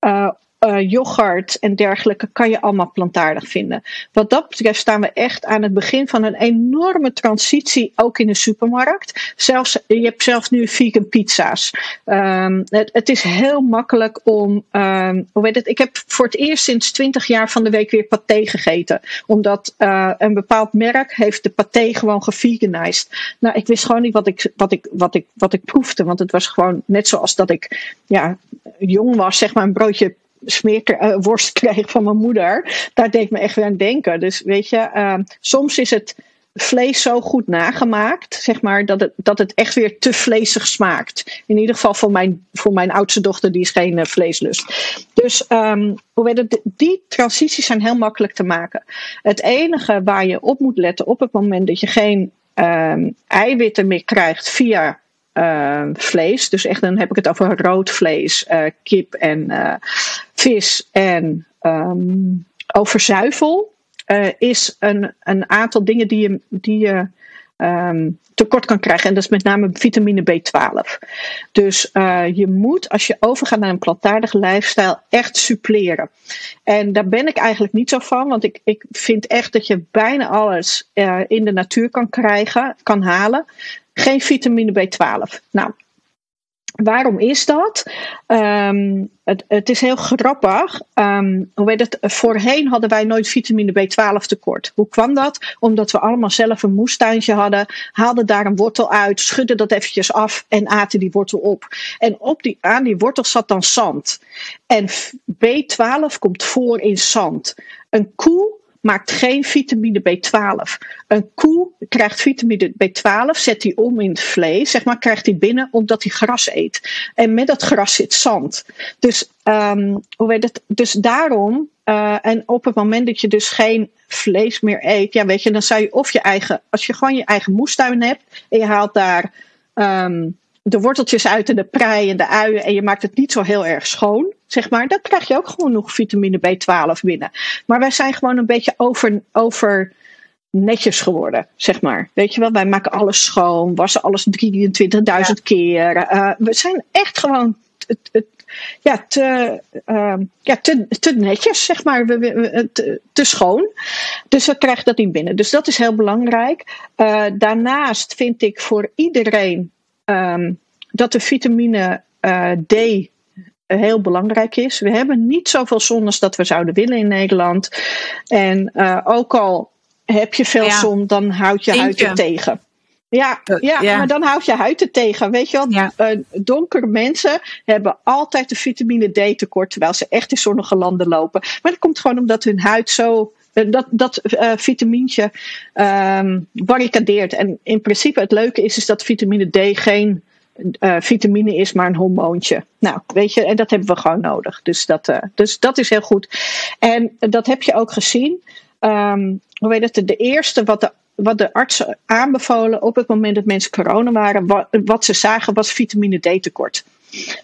B: Uh, uh, yoghurt en dergelijke kan je allemaal plantaardig vinden. Wat dat betreft staan we echt aan het begin van een enorme transitie, ook in de supermarkt. Zelfs, je hebt zelfs nu vegan pizza's. Um, het, het, is heel makkelijk om, um, hoe weet het, ik heb voor het eerst sinds 20 jaar van de week weer paté gegeten. Omdat uh, een bepaald merk heeft de paté gewoon geveganized. Nou, ik wist gewoon niet wat ik, wat ik, wat ik, wat ik proefde, want het was gewoon net zoals dat ik ja, jong was, zeg maar een broodje smeerworst kreeg van mijn moeder. Daar deed me echt weer aan denken. Dus weet je, uh, soms is het vlees zo goed nagemaakt, zeg maar, dat het, dat het echt weer te vleesig smaakt. In ieder geval voor mijn, voor mijn oudste dochter, die is geen uh, vleeslust. Dus um, het, die transities zijn heel makkelijk te maken. Het enige waar je op moet letten op het moment dat je geen um, eiwitten meer krijgt via vlees. Dus echt, dan heb ik het over rood vlees, uh, kip en vis en um, over zuivel. is een, een aantal dingen die je, die je um, tekort kan krijgen. En dat is met name vitamine B12. Dus je moet, als je overgaat naar een plantaardige lifestyle, echt suppleren. En daar ben ik eigenlijk niet zo van, want ik, ik vind echt dat je bijna alles in de natuur kan krijgen, kan halen geen vitamine B12. Nou, waarom is dat? Um, het, het, is heel grappig. Um, hoe? Voorheen hadden wij nooit vitamine B12 tekort. Hoe kwam dat? Omdat we allemaal zelf een moestuintje hadden, haalden daar een wortel uit, schudden dat eventjes af en aten die wortel op. En op die, aan die wortel zat dan zand. En B12 komt voor in zand. Een koe maakt geen vitamine B12. Een koe krijgt vitamine B12, zet die om in het vlees, zeg maar, krijgt die binnen omdat hij gras eet. En met dat gras zit zand. Dus, um, hoe weet het? dus daarom, uh, en op het moment dat je dus geen vlees meer eet, ja, weet je, dan zou je of je eigen, als je gewoon je eigen moestuin hebt en je haalt daar. Um, de worteltjes uit en de prei en de uien en je maakt het niet zo heel erg schoon, zeg maar, dan krijg je ook gewoon nog vitamine B12 binnen. Maar wij zijn gewoon een beetje over, over netjes geworden, zeg maar. Weet je wel, wij maken alles schoon, wassen alles 23.000 keer. Uh, we zijn echt gewoon ja, te, uh, ja, te, te netjes, zeg maar, we, we, te, te, schoon. Dus we krijgen dat niet binnen. Dus dat is heel belangrijk. Uh, daarnaast vind ik voor iedereen um, dat de vitamine uh, D heel belangrijk is. We hebben niet zoveel zon als dat we zouden willen in Nederland. En uh, ook al heb je veel ja. zon, dan houdt je huid het tegen. Ja, ja, ja, maar dan houdt je huid het tegen. Weet je wel, ja. donkere mensen hebben altijd de vitamine D tekort, terwijl ze echt in zonnige landen lopen. Maar dat komt gewoon omdat hun huid zo dat, dat uh, vitamintje um, barricadeert. En in principe het leuke is, is dat vitamine D geen uh, vitamine is, maar een hormoontje. Nou, weet je, en dat hebben we gewoon nodig. Dus dat, uh, dus dat is heel goed. En dat heb je ook gezien. Um, hoe weet het? De eerste wat de, wat de artsen aanbevolen op het moment dat mensen corona waren, wat, ze zagen was vitamine D tekort.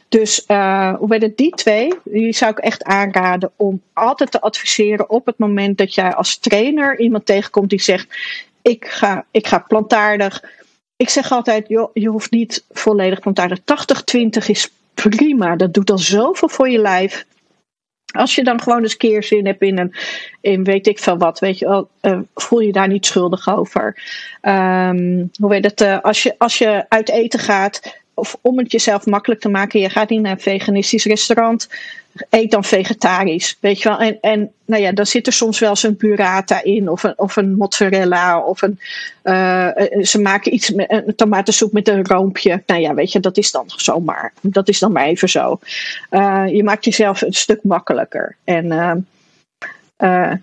B: Dus uh, hoe weet het, die twee, die zou ik echt aanraden om altijd te adviseren op het moment dat jij als trainer iemand tegenkomt die zegt: Ik ga, ik ga plantaardig. Ik zeg altijd: joh, je hoeft niet volledig plantaardig. 80-20 is prima. Dat doet al zoveel voor je lijf. Als je dan gewoon eens keerzin hebt in een, in weet ik veel wat, weet je wel, uh, voel je daar niet schuldig over. Um, hoe weet het, uh, als, je, als je uit eten gaat, of om het jezelf makkelijk te maken, je gaat niet naar een veganistisch restaurant, eet dan vegetarisch. Weet je wel? En, en nou ja, dan zit er soms wel eens een burrata in, of een, of een mozzarella, of een. Uh, ze maken iets met een tomatensoep met een roompje. Nou ja, weet je, dat is dan zomaar. Dat is dan maar even zo. Uh, je maakt jezelf een stuk makkelijker. En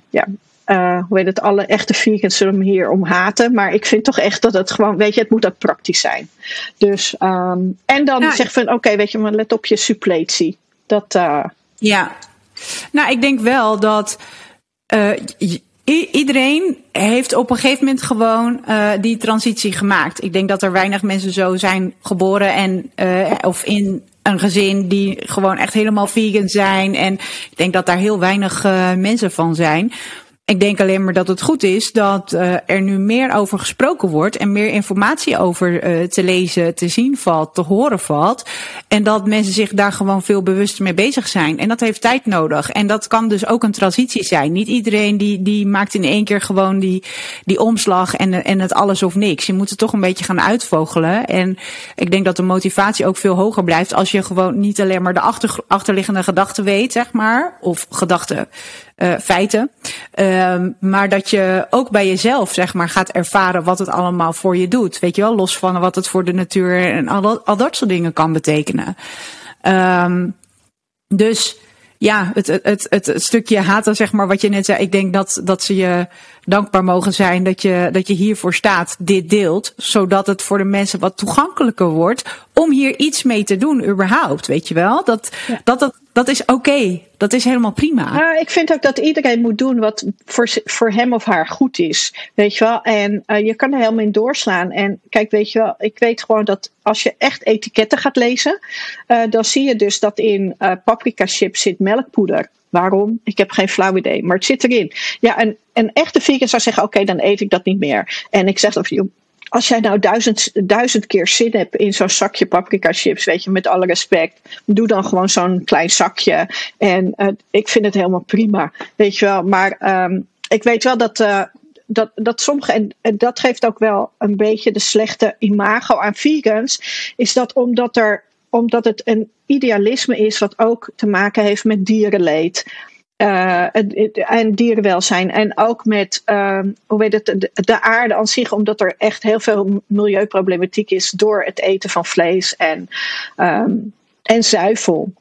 B: ja, uh, hoe heet het, alle echte vegans zullen hier om haten. Maar ik vind toch echt dat het gewoon, weet je, het moet ook praktisch zijn. Dus, um, en dan ja. zeg van, oké, weet je, maar let op je suppletie. Dat, uh...
A: Ja, nou, ik denk wel dat uh, iedereen heeft op een gegeven moment gewoon die transitie gemaakt. Ik denk dat er weinig mensen zo zijn geboren en of in een gezin die gewoon echt helemaal vegan zijn. En ik denk dat daar heel weinig mensen van zijn. Ik denk alleen maar dat het goed is dat uh, er nu meer over gesproken wordt en meer informatie over uh, te lezen, te zien valt, te horen valt. En dat mensen zich daar gewoon veel bewuster mee bezig zijn. En dat heeft tijd nodig. En dat kan dus ook een transitie zijn. Niet iedereen die, die maakt in één keer gewoon die, die omslag en, en het alles of niks. Je moet het toch een beetje gaan uitvogelen. En ik denk dat de motivatie ook veel hoger blijft als je gewoon niet alleen maar de achter, achterliggende gedachten weet, zeg maar. Of gedachten uh, feiten. Um, maar dat je ook bij jezelf, zeg maar, gaat ervaren wat het allemaal voor je doet. Weet je wel, los van wat het voor de natuur en al dat, soort dingen kan betekenen. Um, dus ja, het, het, het, het, stukje haten, zeg maar, wat je net zei. Ik denk dat, dat ze je dankbaar mogen zijn dat je, dat je hiervoor staat, dit deelt. Zodat het voor de mensen wat toegankelijker wordt om hier iets mee te doen, überhaupt. Weet je wel? Dat, ja. dat, dat, dat is oké. Okay. Dat is helemaal prima.
B: Nou, ik vind ook dat iedereen moet doen wat voor, voor hem of haar goed is. Weet je wel? En uh, je kan er helemaal in doorslaan. En kijk, weet je wel, ik weet gewoon dat als je echt etiketten gaat lezen, uh, dan zie je dus dat in uh, paprika chips zit melkpoeder. Waarom? Ik heb geen flauw idee, maar het zit erin. Ja, en een echte vegan zou zeggen: oké, dan eet ik dat niet meer. En ik zeg dan als jij nou duizend, duizend keer zin hebt in zo'n zakje paprika chips, weet je, met alle respect, doe dan gewoon zo'n klein zakje. En uh, ik vind het helemaal prima, weet je wel. Maar um, ik weet wel dat. Uh, dat, dat sommige, en, en dat geeft ook wel een beetje de slechte imago aan vegans, is dat omdat, er, omdat het een idealisme is wat ook te maken heeft met dierenleed. Uh, en dierenwelzijn. En ook met uh, hoe weet het, de, de, aarde aan zich, omdat er echt heel veel milieuproblematiek is door het eten van vlees en, um, en zuivel.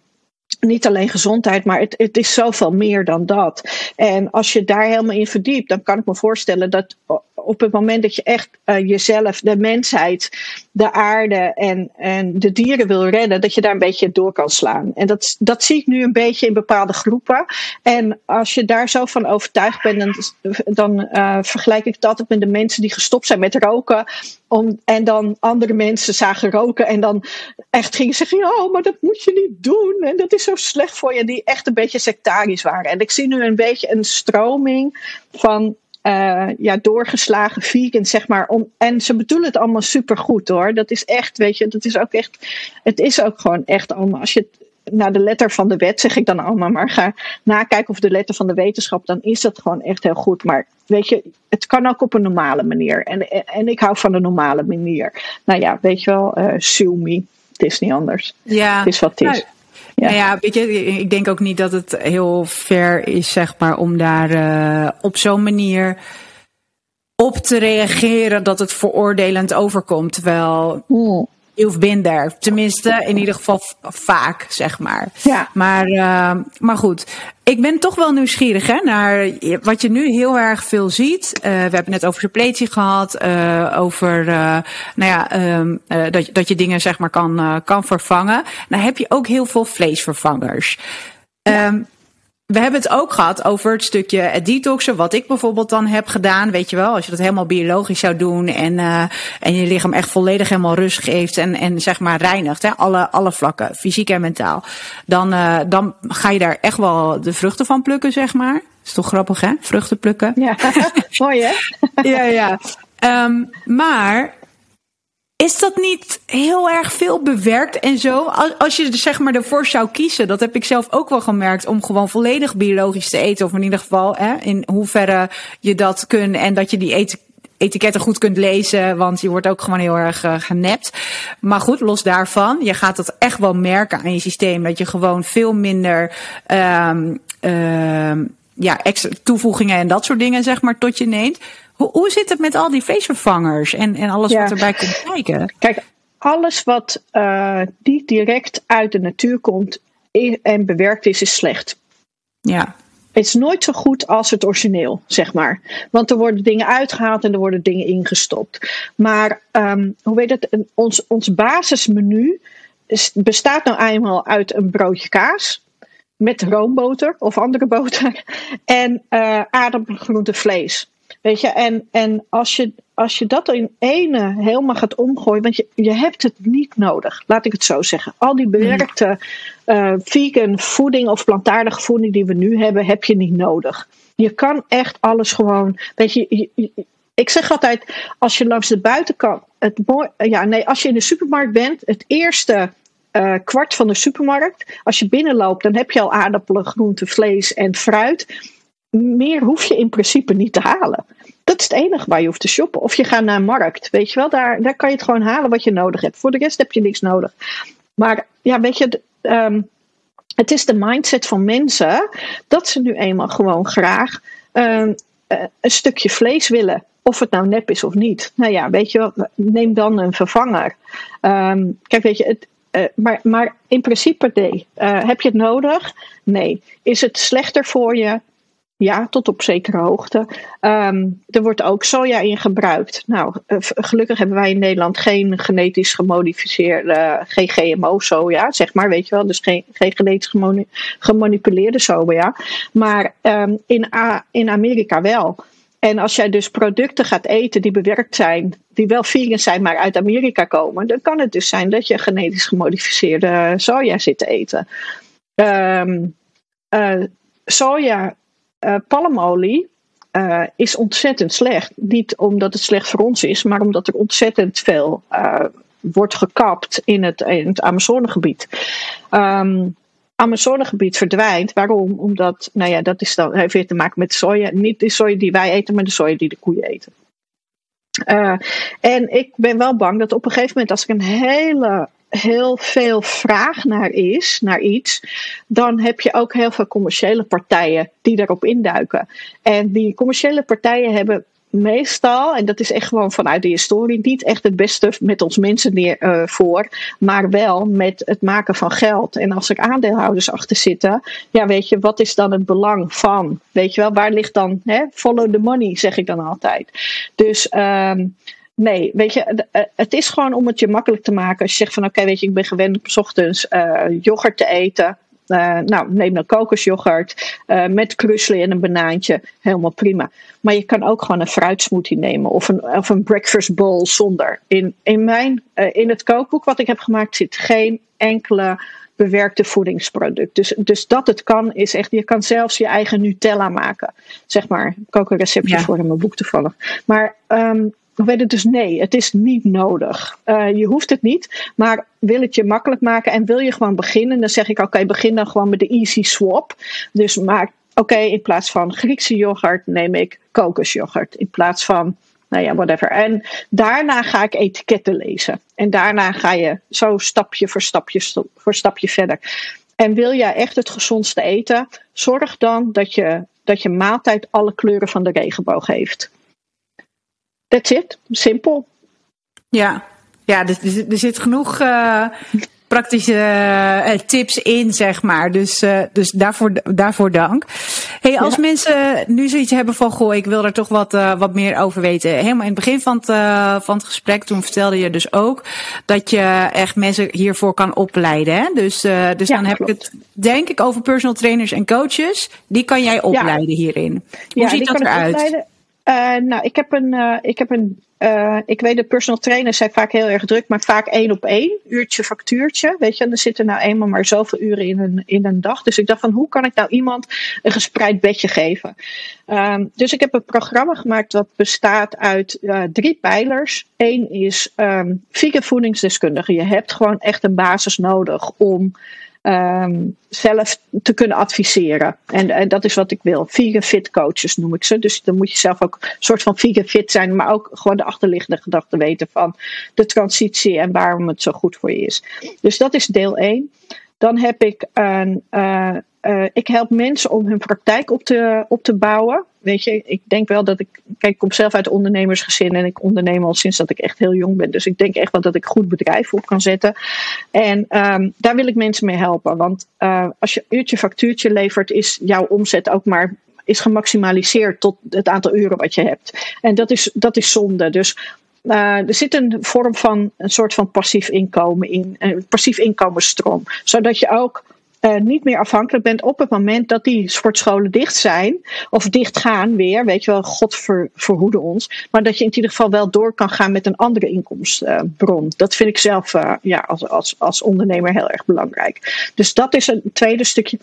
B: Niet alleen gezondheid, maar het, het is zoveel meer dan dat. En als je daar helemaal in verdiept, dan kan ik me voorstellen dat op het moment dat je echt uh, jezelf, de mensheid, de aarde en, en de dieren wil redden, dat je daar een beetje door kan slaan. En dat, dat zie ik nu een beetje in bepaalde groepen. En als je daar zo van overtuigd bent, dan, uh, vergelijk ik altijd met de mensen die gestopt zijn met roken. Om, en dan andere mensen zagen roken en dan echt gingen zeggen: Oh, maar dat moet je niet doen. En dat is zo slecht voor je. Die echt een beetje sectarisch waren. En ik zie nu een beetje een stroming van uh, ja, doorgeslagen vegan, zeg maar. Om, en ze bedoelen het allemaal super goed hoor. Dat is echt, weet je, dat is ook echt. Het is ook gewoon echt allemaal. Als je naar de letter van de wet, zeg ik dan allemaal, maar ga nakijken of de letter van de wetenschap, dan is dat gewoon echt heel goed. Maar weet je, het kan ook op een normale manier. En, en ik hou van de normale manier. Nou ja, weet je wel, uh, sue me. Het is niet anders. Ja. Het is wat het is. Nou,
A: ja. Nou ja, weet je, ik denk ook niet dat het heel ver is, zeg maar, om daar uh, op zo'n manier op te reageren dat het veroordelend overkomt. Terwijl. You've been there. Tenminste, in ieder geval vaak, zeg maar. Ja. Maar, uh, maar goed, ik ben toch wel nieuwsgierig hè, naar wat je nu heel erg veel ziet. Uh, we hebben net over suppletie gehad, uh, over uh, nou ja, um, dat, dat je dingen zeg maar kan, kan vervangen. Nou heb je ook heel veel vleesvervangers. Ja. Um, we hebben het ook gehad over het stukje het detoxen, wat ik bijvoorbeeld dan heb gedaan. Weet je wel, als je dat helemaal biologisch zou doen en, uh, en je lichaam echt volledig helemaal rust geeft en, en zeg maar reinigt, hè, alle, alle vlakken, fysiek en mentaal. Dan, uh, dan ga je daar echt wel de vruchten van plukken, zeg maar. Is toch grappig, hè? Vruchten plukken.
B: Ja, mooi hè?
A: ja, ja. Um, maar is dat niet heel erg veel bewerkt en zo? Als je zeg maar ervoor zou kiezen, dat heb ik zelf ook wel gemerkt, om gewoon volledig biologisch te eten. Of in ieder geval hè, in hoeverre je dat kunt en dat je die etiketten goed kunt lezen, want je wordt ook gewoon heel erg uh, genept. Maar goed, los daarvan, je gaat het echt wel merken aan je systeem dat je gewoon veel minder um, ja, extra toevoegingen en dat soort dingen zeg maar tot je neemt. Hoe, hoe zit het met al die vleesvervangers en, en alles wat erbij komt kijken?
B: Kijk, alles wat uh, niet direct uit de natuur komt en bewerkt is, is slecht.
A: Ja.
B: Het is nooit zo goed als het origineel, zeg maar. Want er worden dingen uitgehaald en er worden dingen ingestopt. Maar um, hoe weet het? Ons, ons basismenu bestaat nou eenmaal uit een broodje kaas. Met roomboter of andere boter. En uh, aardappelen, groente, vlees. Weet je, en, en als, je, als je dat in ene helemaal gaat omgooien, want je, je hebt het niet nodig, laat ik het zo zeggen. Al die bewerkte uh, vegan voeding of plantaardige voeding die we nu hebben, heb je niet nodig. Je kan echt alles gewoon. Weet je, ik zeg altijd, als je langs de buitenkant. Het ja, nee, als je in de supermarkt bent, het eerste uh, kwart van de supermarkt. Als je binnenloopt, dan heb je al aardappelen, groenten, vlees en fruit meer hoef je in principe niet te halen. Dat is het enige waar je hoeft te shoppen. Of je gaat naar een markt. Weet je wel, daar, daar kan je het gewoon halen wat je nodig hebt. Voor de rest heb je niks nodig. Maar ja, weet je, um, het is de mindset van mensen dat ze nu eenmaal gewoon graag um, een stukje vlees willen. Of het nou nep is of niet. Nou ja, weet je wel, neem dan een vervanger. Um, kijk, weet je, het, uh, maar, maar in principe nee. Uh, heb je het nodig? Nee. Is het slechter voor je? Ja, tot op zekere hoogte. Um, er wordt ook soja in gebruikt. Nou, eh, gelukkig hebben wij in Nederland geen genetisch gemodificeerde, geen GMO-soja, zeg maar, weet je wel. Dus geen, genetisch gemanipuleerde soja. Maar um, in, in Amerika wel. En als jij dus producten gaat eten die bewerkt zijn, die wel vegan zijn, maar uit Amerika komen, dan kan het dus zijn dat je genetisch gemodificeerde soja zit te eten. Um, uh, soja uh, palmolie uh, is ontzettend slecht. Niet omdat het slecht voor ons is, maar omdat er ontzettend veel uh, wordt gekapt in het, in het Amazonegebied. Um, Amazonegebied verdwijnt. Waarom? Omdat, nou ja, dat is dan, heeft weer te maken met soja. Niet de soja die wij eten, maar de soja die de koeien eten. En ik ben wel bang dat op een gegeven moment, als ik een hele heel veel vraag naar is, naar iets, dan heb je ook heel veel commerciële partijen die daarop induiken. En die commerciële partijen hebben meestal, en dat is echt gewoon vanuit de historie, niet echt het beste met ons mensen neer, uh, voor, maar wel met het maken van geld. En als er aandeelhouders achter zitten, ja, weet je, wat is dan het belang van? Weet je wel, waar ligt dan, hè, follow the money, zeg ik dan altijd. Dus. Um, Nee, weet je, eh, het is gewoon om het je makkelijk te maken. Als je zegt van oké, weet je, ik ben gewend om s ochtends uh, yoghurt te eten. Uh, nou, neem dan kokosyoghurt uh, met krusli en een banaantje. Helemaal prima. Maar je kan ook gewoon een fruitsmoothie nemen of een, of een breakfast bowl zonder. In, in, mijn, uh, in het kookboek wat ik heb gemaakt zit geen enkele bewerkte voedingsproduct. Dus, dus dat het kan is echt, je kan zelfs je eigen Nutella maken. Zeg maar, ik ook een receptje ja. voor in mijn boek toevallig. Maar um, het dus nee, het is niet nodig. Uh, je hoeft het niet, maar wil het je makkelijk maken en wil je gewoon beginnen, dan zeg ik oké, begin dan gewoon met de easy swap. Dus maak, oké, in plaats van Griekse yoghurt neem ik kokosyoghurt. In plaats van, nou ja, whatever. En daarna ga ik etiketten lezen. En daarna ga je zo stapje voor stapje voor stapje verder. En wil jij echt het gezondste eten, zorg dan dat je, dat je maaltijd alle kleuren van de regenboog heeft. That's it. Simpel.
A: Ja, ja er, er zit genoeg uh, praktische uh, tips in, zeg maar. Dus, uh, dus daarvoor, daarvoor dank. Hey, als ja. mensen nu zoiets hebben van, goh, ik wil er toch wat, wat meer over weten. Helemaal in het begin van het, van het gesprek, toen vertelde je dus ook dat je echt mensen hiervoor kan opleiden. Hè? Dus, dus ja, dan heb klopt. ik het, denk ik, over personal trainers en coaches. Die kan jij opleiden ja. hierin. Hoe ziet dat eruit?
B: Uh, nou, ik heb een, uh, ik heb een, uh, ik weet de personal trainers zijn vaak heel erg druk, maar vaak één op één, uurtje factuurtje, weet je, en er zitten nou eenmaal maar zoveel uren in een, in een dag. Dus ik dacht van, hoe kan ik nou iemand een gespreid bedje geven? Um, dus ik heb een programma gemaakt dat bestaat uit drie pijlers. Eén is um, vegan voedingsdeskundige. Je hebt gewoon echt een basis nodig om ehm, zelf te kunnen adviseren. En, en, dat is wat ik wil. Vegan fit coaches noem ik ze. Dus dan moet je zelf ook een soort van vegan fit zijn, maar ook gewoon de achterliggende gedachten weten van de transitie en waarom het zo goed voor je is. Dus dat is deel 1. Dan heb ik een. Uh, uh, ik help mensen om hun praktijk op te, op te bouwen. Weet je, ik denk wel dat ik. Kijk, ik kom zelf uit ondernemersgezin en ik onderneem al sinds dat ik echt heel jong ben. Dus ik denk echt wel dat ik goed bedrijf op kan zetten. En um, daar wil ik mensen mee helpen. Want uh, als je uurtje factuurtje levert, is jouw omzet ook maar is gemaximaliseerd tot het aantal uren wat je hebt. En dat is, dat is zonde. Dus uh, er zit een vorm van een soort van passief inkomen in, een passief inkomensstroom. Zodat je ook uh, niet meer afhankelijk bent op het moment dat die sportscholen dicht zijn. Of dicht gaan weer. Weet je wel, God ver, verhoede ons. Maar dat je in ieder geval wel door kan gaan met een andere inkomstenbron. Dat vind ik zelf uh, ja, als, als, als ondernemer heel erg belangrijk. Dus dat is een tweede stukje.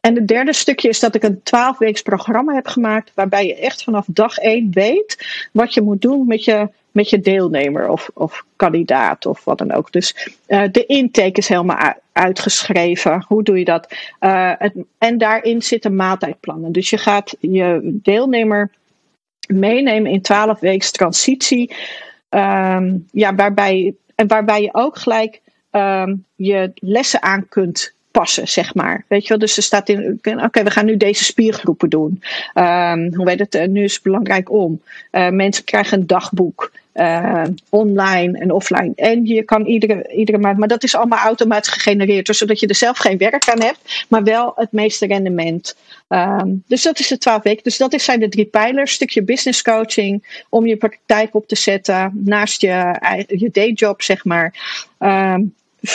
B: En het derde stukje is dat ik een 12 weeks programma heb gemaakt. Waarbij je echt vanaf dag 1 weet wat je moet doen met je met je deelnemer of, of kandidaat of wat dan ook. Dus uh, de intake is helemaal uitgeschreven. Hoe doe je dat? Het, en daarin zitten maaltijdplannen. Dus je gaat je deelnemer meenemen in 12 weken transitie. Um, ja, waarbij, en waarbij je ook gelijk um, je lessen aan kunt passen, zeg maar. Weet je wel, dus er staat in, oké, we gaan nu deze spiergroepen doen. Um, hoe weet het, uh, nu is het belangrijk om. Uh, mensen krijgen een dagboek. Uh, online en offline. En je kan iedere, iedere maand, maar dat is allemaal automatisch gegenereerd, dus zodat je er zelf geen werk aan hebt, maar wel het meeste rendement. Um, dus dat is de twaalf weken. Dus dat zijn de drie pijlers. Stukje business coaching om je praktijk op te zetten naast je, je dayjob, zeg maar. Um,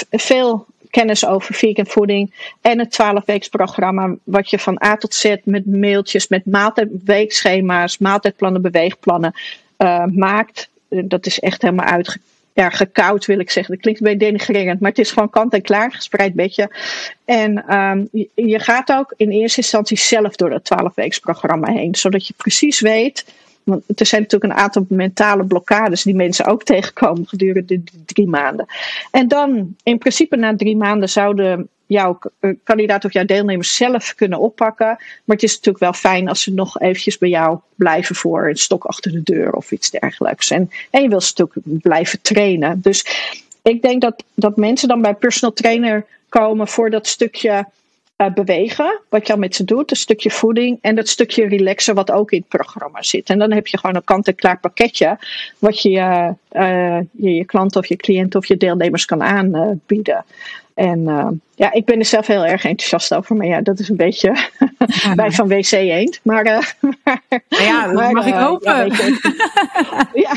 B: veel kennis over vegan voeding. En het 12 weeks programma wat je van A tot Z met mailtjes, met maaltijd, weekschema's, maaltijdplannen, beweegplannen uh, maakt. Dat is echt helemaal uitge ja, gekoud wil ik zeggen. Dat klinkt een beetje denigrerend, maar het is gewoon kant en klaar, gespreid bedje. En um, je, gaat ook in eerste instantie zelf door dat 12 weeks programma heen, zodat je precies weet want er zijn natuurlijk een aantal mentale blokkades die mensen ook tegenkomen gedurende die drie maanden. En dan, in principe na drie maanden, zouden jouw eh, kandidaat of jouw deelnemers zelf kunnen oppakken. Maar het is natuurlijk wel fijn als ze nog eventjes bij jou blijven voor een stok achter de deur of iets dergelijks. En, je wil ze natuurlijk blijven trainen. Dus ik denk dat, dat mensen dan bij personal trainer komen voor dat stukje uh, bewegen, wat je al met ze doet, een stukje voeding en dat stukje relaxen wat ook in het programma zit. En dan heb je gewoon een kant-en-klaar pakketje wat je, uh, je je klant of je cliënt of je deelnemers kan aanbieden. En uh, ja, ik ben er zelf heel erg enthousiast over. Maar ja, dat is een beetje bij van WC Eend. Maar, uh,
A: ja, dat maar, mag ik hopen. Ja,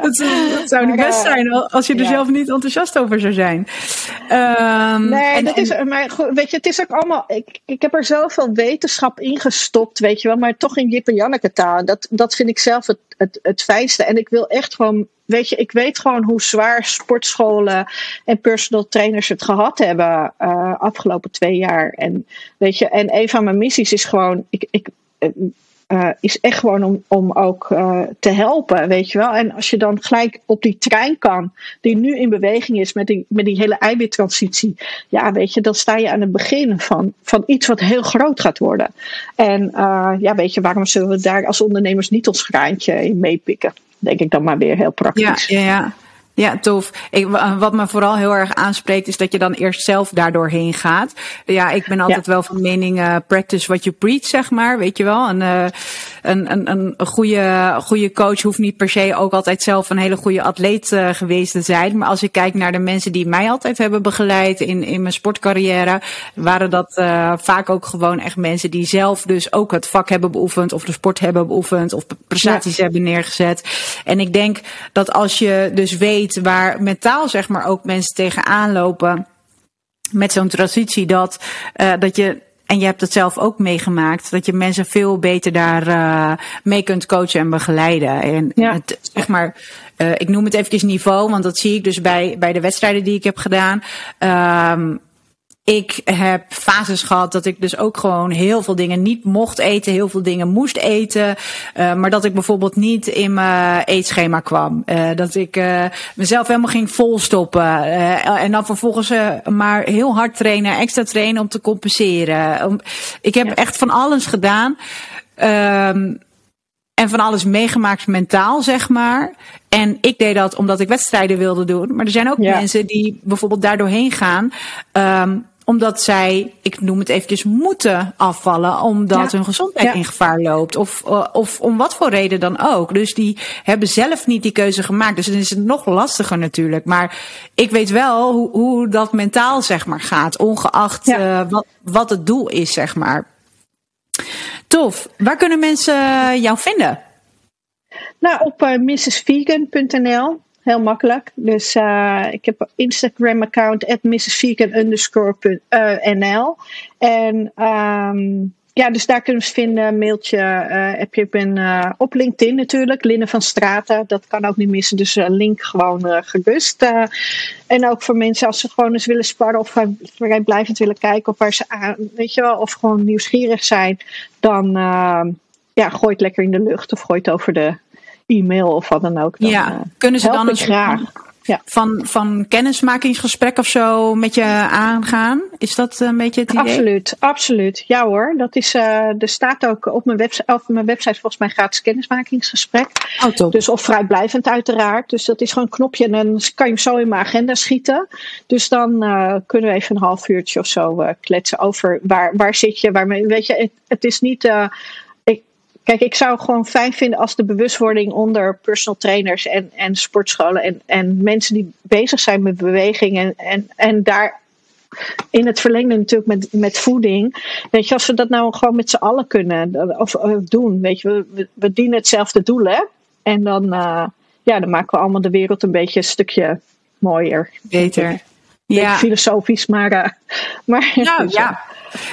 A: dat, dat, zou niet best zijn als je er zelf niet enthousiast over zou zijn.
B: Um, nee, en, dat en, is, maar weet je, het is ook allemaal. Ik, ik heb er zelf wel wetenschap in gestopt, weet je wel. Maar toch in Jip en Janneke taal. Dat, dat vind ik zelf het, het, het fijnste. En ik wil echt gewoon weet je, ik weet gewoon hoe zwaar sportscholen en personal trainers het gehad hebben uh, afgelopen twee jaar. En weet je, en een van mijn missies is gewoon, ik, ik, uh, is echt gewoon om, om ook te helpen, weet je wel. En als je dan gelijk op die trein kan, die nu in beweging is met die, met die hele eiwittransitie, ja, weet je, dan sta je aan het begin van, van iets wat heel groot gaat worden. En ja, weet je, waarom zullen we daar als ondernemers niet ons graantje in meepikken? Denk ik dan maar weer heel praktisch.
A: Ja, ja, ja. Ja, tof. Ik, wat me vooral heel erg aanspreekt, is dat je dan eerst zelf daardoor heen gaat. Ja, ik ben altijd ja. wel van mening, uh, practice what you preach, zeg maar. Weet je wel? Een, uh, een, een, een goede, goede coach hoeft niet per se ook altijd zelf een hele goede atleet uh, geweest te zijn. Maar als ik kijk naar de mensen die mij altijd hebben begeleid in, in mijn sportcarrière, waren dat vaak ook gewoon echt mensen die zelf dus ook het vak hebben beoefend, of de sport hebben beoefend, of prestaties ja. hebben neergezet. En ik denk dat als je dus weet waar mentaal zeg maar ook mensen tegenaan lopen met zo'n transitie, dat, uh, dat je en je hebt het zelf ook meegemaakt, dat je mensen veel beter daar uh, mee kunt coachen en begeleiden. En ja. het, zeg maar, uh, ik noem het eventjes niveau, want dat zie ik dus bij, bij de wedstrijden die ik heb gedaan. Um, ik heb fases gehad dat ik dus ook gewoon heel veel dingen niet mocht eten, heel veel dingen moest eten. Uh, maar dat ik bijvoorbeeld niet in mijn eetschema kwam. Uh, dat ik uh, mezelf helemaal ging volstoppen. en dan vervolgens maar heel hard trainen, extra trainen om te compenseren. ik heb ja. echt van alles gedaan. Um, en van alles meegemaakt mentaal, zeg maar. En ik deed dat omdat ik wedstrijden wilde doen. Maar er zijn ook ja. mensen die bijvoorbeeld daardoorheen gaan. Um, omdat zij, ik noem het eventjes, moeten afvallen. Omdat ja. hun gezondheid ja. in gevaar loopt. Of, uh, of om wat voor reden dan ook. Dus die hebben zelf niet die keuze gemaakt. Dus dan is het nog lastiger natuurlijk. Maar ik weet wel hoe, hoe dat mentaal, zeg maar, gaat. Ongeacht ja. uh, wat, wat het doel is, zeg maar. Tof. Waar kunnen mensen jou vinden?
B: Nou, op uh, mrsvegan.nl. Heel makkelijk. Dus uh, ik heb een Instagram account at mrsvegan underscore uh, nl. En um, ja, dus daar kunnen we vinden. Mailtje, heb je ben op LinkedIn natuurlijk. Linne van Straten, dat kan ook niet missen. Dus uh, link gewoon gerust. en ook voor mensen als ze gewoon eens willen sparren of vrijblijvend willen kijken of waar ze aan, weet je wel, of gewoon nieuwsgierig zijn, dan ja, gooi het lekker in de lucht of gooi het over de e-mail of wat dan ook. Dan,
A: ja, kunnen ze dan eens
B: graag
A: ja. van, van kennismakingsgesprek of zo met je aangaan? Is dat een beetje het idee?
B: Absoluut, absoluut. Ja hoor, dat is, uh, er staat ook op mijn, website, op mijn website volgens mij gratis kennismakingsgesprek.
A: Oh, top.
B: Dus of vrijblijvend uiteraard. Dus dat is gewoon een knopje en dan kan je hem zo in mijn agenda schieten. Dus dan uh, kunnen we even een half uurtje of zo uh, kletsen over waar, waar zit je. Waar, weet je, het, het is niet Kijk, ik zou gewoon fijn vinden als de bewustwording onder personal trainers en, en sportscholen en, en mensen die bezig zijn met beweging en, en, en daar in het verlengde natuurlijk met, met voeding. Weet je, als we dat nou gewoon met z'n allen kunnen of, of doen, weet je, we, we dienen hetzelfde doel, hè? En dan, uh, ja, dan maken we allemaal de wereld een beetje een stukje mooier.
A: Beter.
B: Ja. Filosofisch, maar. Uh, maar
A: nou, ja.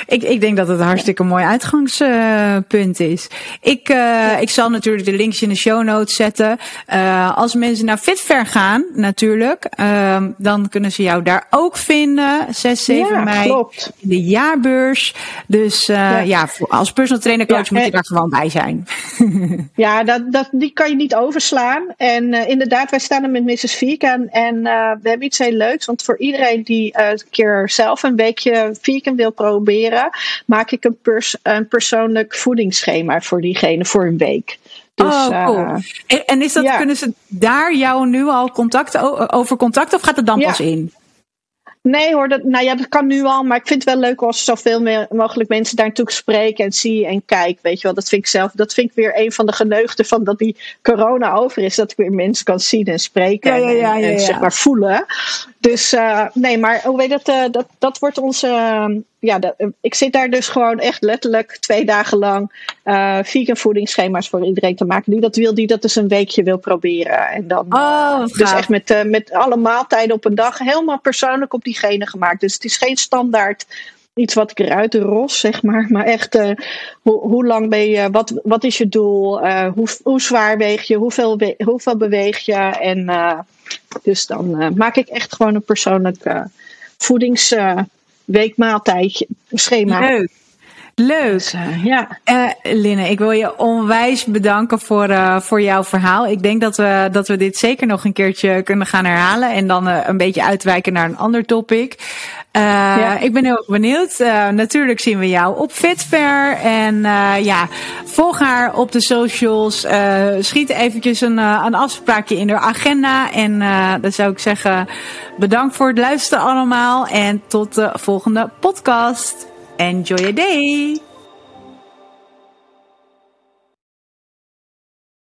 A: Ik, ik denk dat het een hartstikke mooi uitgangspunt is. Ik, uh, ik zal natuurlijk de links in de show notes zetten. Uh, als mensen naar Fitver gaan, natuurlijk, uh, dan kunnen ze jou daar ook vinden. 6, 7
B: ja,
A: mei
B: klopt.
A: in de jaarbeurs. Dus ja. ja. als personal trainer coach moet je daar gewoon bij zijn.
B: ja, dat, dat, die kan je niet overslaan. En inderdaad, wij staan er met Mrs. Vegan en we hebben iets heel leuks. Want voor iedereen die een keer zelf een weekje vegan wil proberen proberen, maak ik een, pers een persoonlijk voedingsschema voor diegene voor een week.
A: Dus, oh, cool. Uh, en, en, is dat, ja. kunnen ze daar jou nu al contact over contacten of gaat het dan ja. pas in?
B: Nee hoor, dat, nou ja, dat kan nu al. Maar ik vind het wel leuk als zoveel meer, mogelijk mensen daar naartoe spreken en zie en kijk. Weet je wel, dat vind ik zelf, dat vind ik weer een van de geneugden van dat die corona over is. Dat ik weer mensen kan zien en spreken
A: ja,
B: en, en, zeg maar voelen. Dus uh, nee, maar hoe weet dat, uh, dat, dat wordt onze, uh, ja, dat, ik zit daar dus gewoon echt letterlijk twee dagen lang vegan voedingsschema's voor iedereen te maken. Die dat wil, die dat dus een weekje wil proberen. En dan,
A: oh,
B: dus echt met, met alle maaltijden op een dag, helemaal persoonlijk op diegene gemaakt. Dus het is geen standaard iets wat ik eruit ros, zeg maar. Maar echt, uh, hoe, lang ben je, wat, wat is je doel, uh, hoe, hoe zwaar weeg je, hoeveel, hoeveel beweeg je. En uh, dus dan maak ik echt gewoon een persoonlijk voedingsweekmaaltijdje schema.
A: Leuk. Dus,
B: uh, ja.
A: Uh, Linne, ik wil je onwijs bedanken voor, uh, voor jouw verhaal. Ik denk dat we, dat we dit zeker nog een keertje kunnen gaan herhalen. En dan een beetje uitwijken naar een ander topic. Ja. Ik ben heel benieuwd. natuurlijk zien we jou op Fitfair. En ja, volg haar op de socials. schiet eventjes een, een afspraakje in haar agenda. En dan zou ik zeggen, bedankt voor het luisteren allemaal. En tot de volgende podcast. Enjoy your day.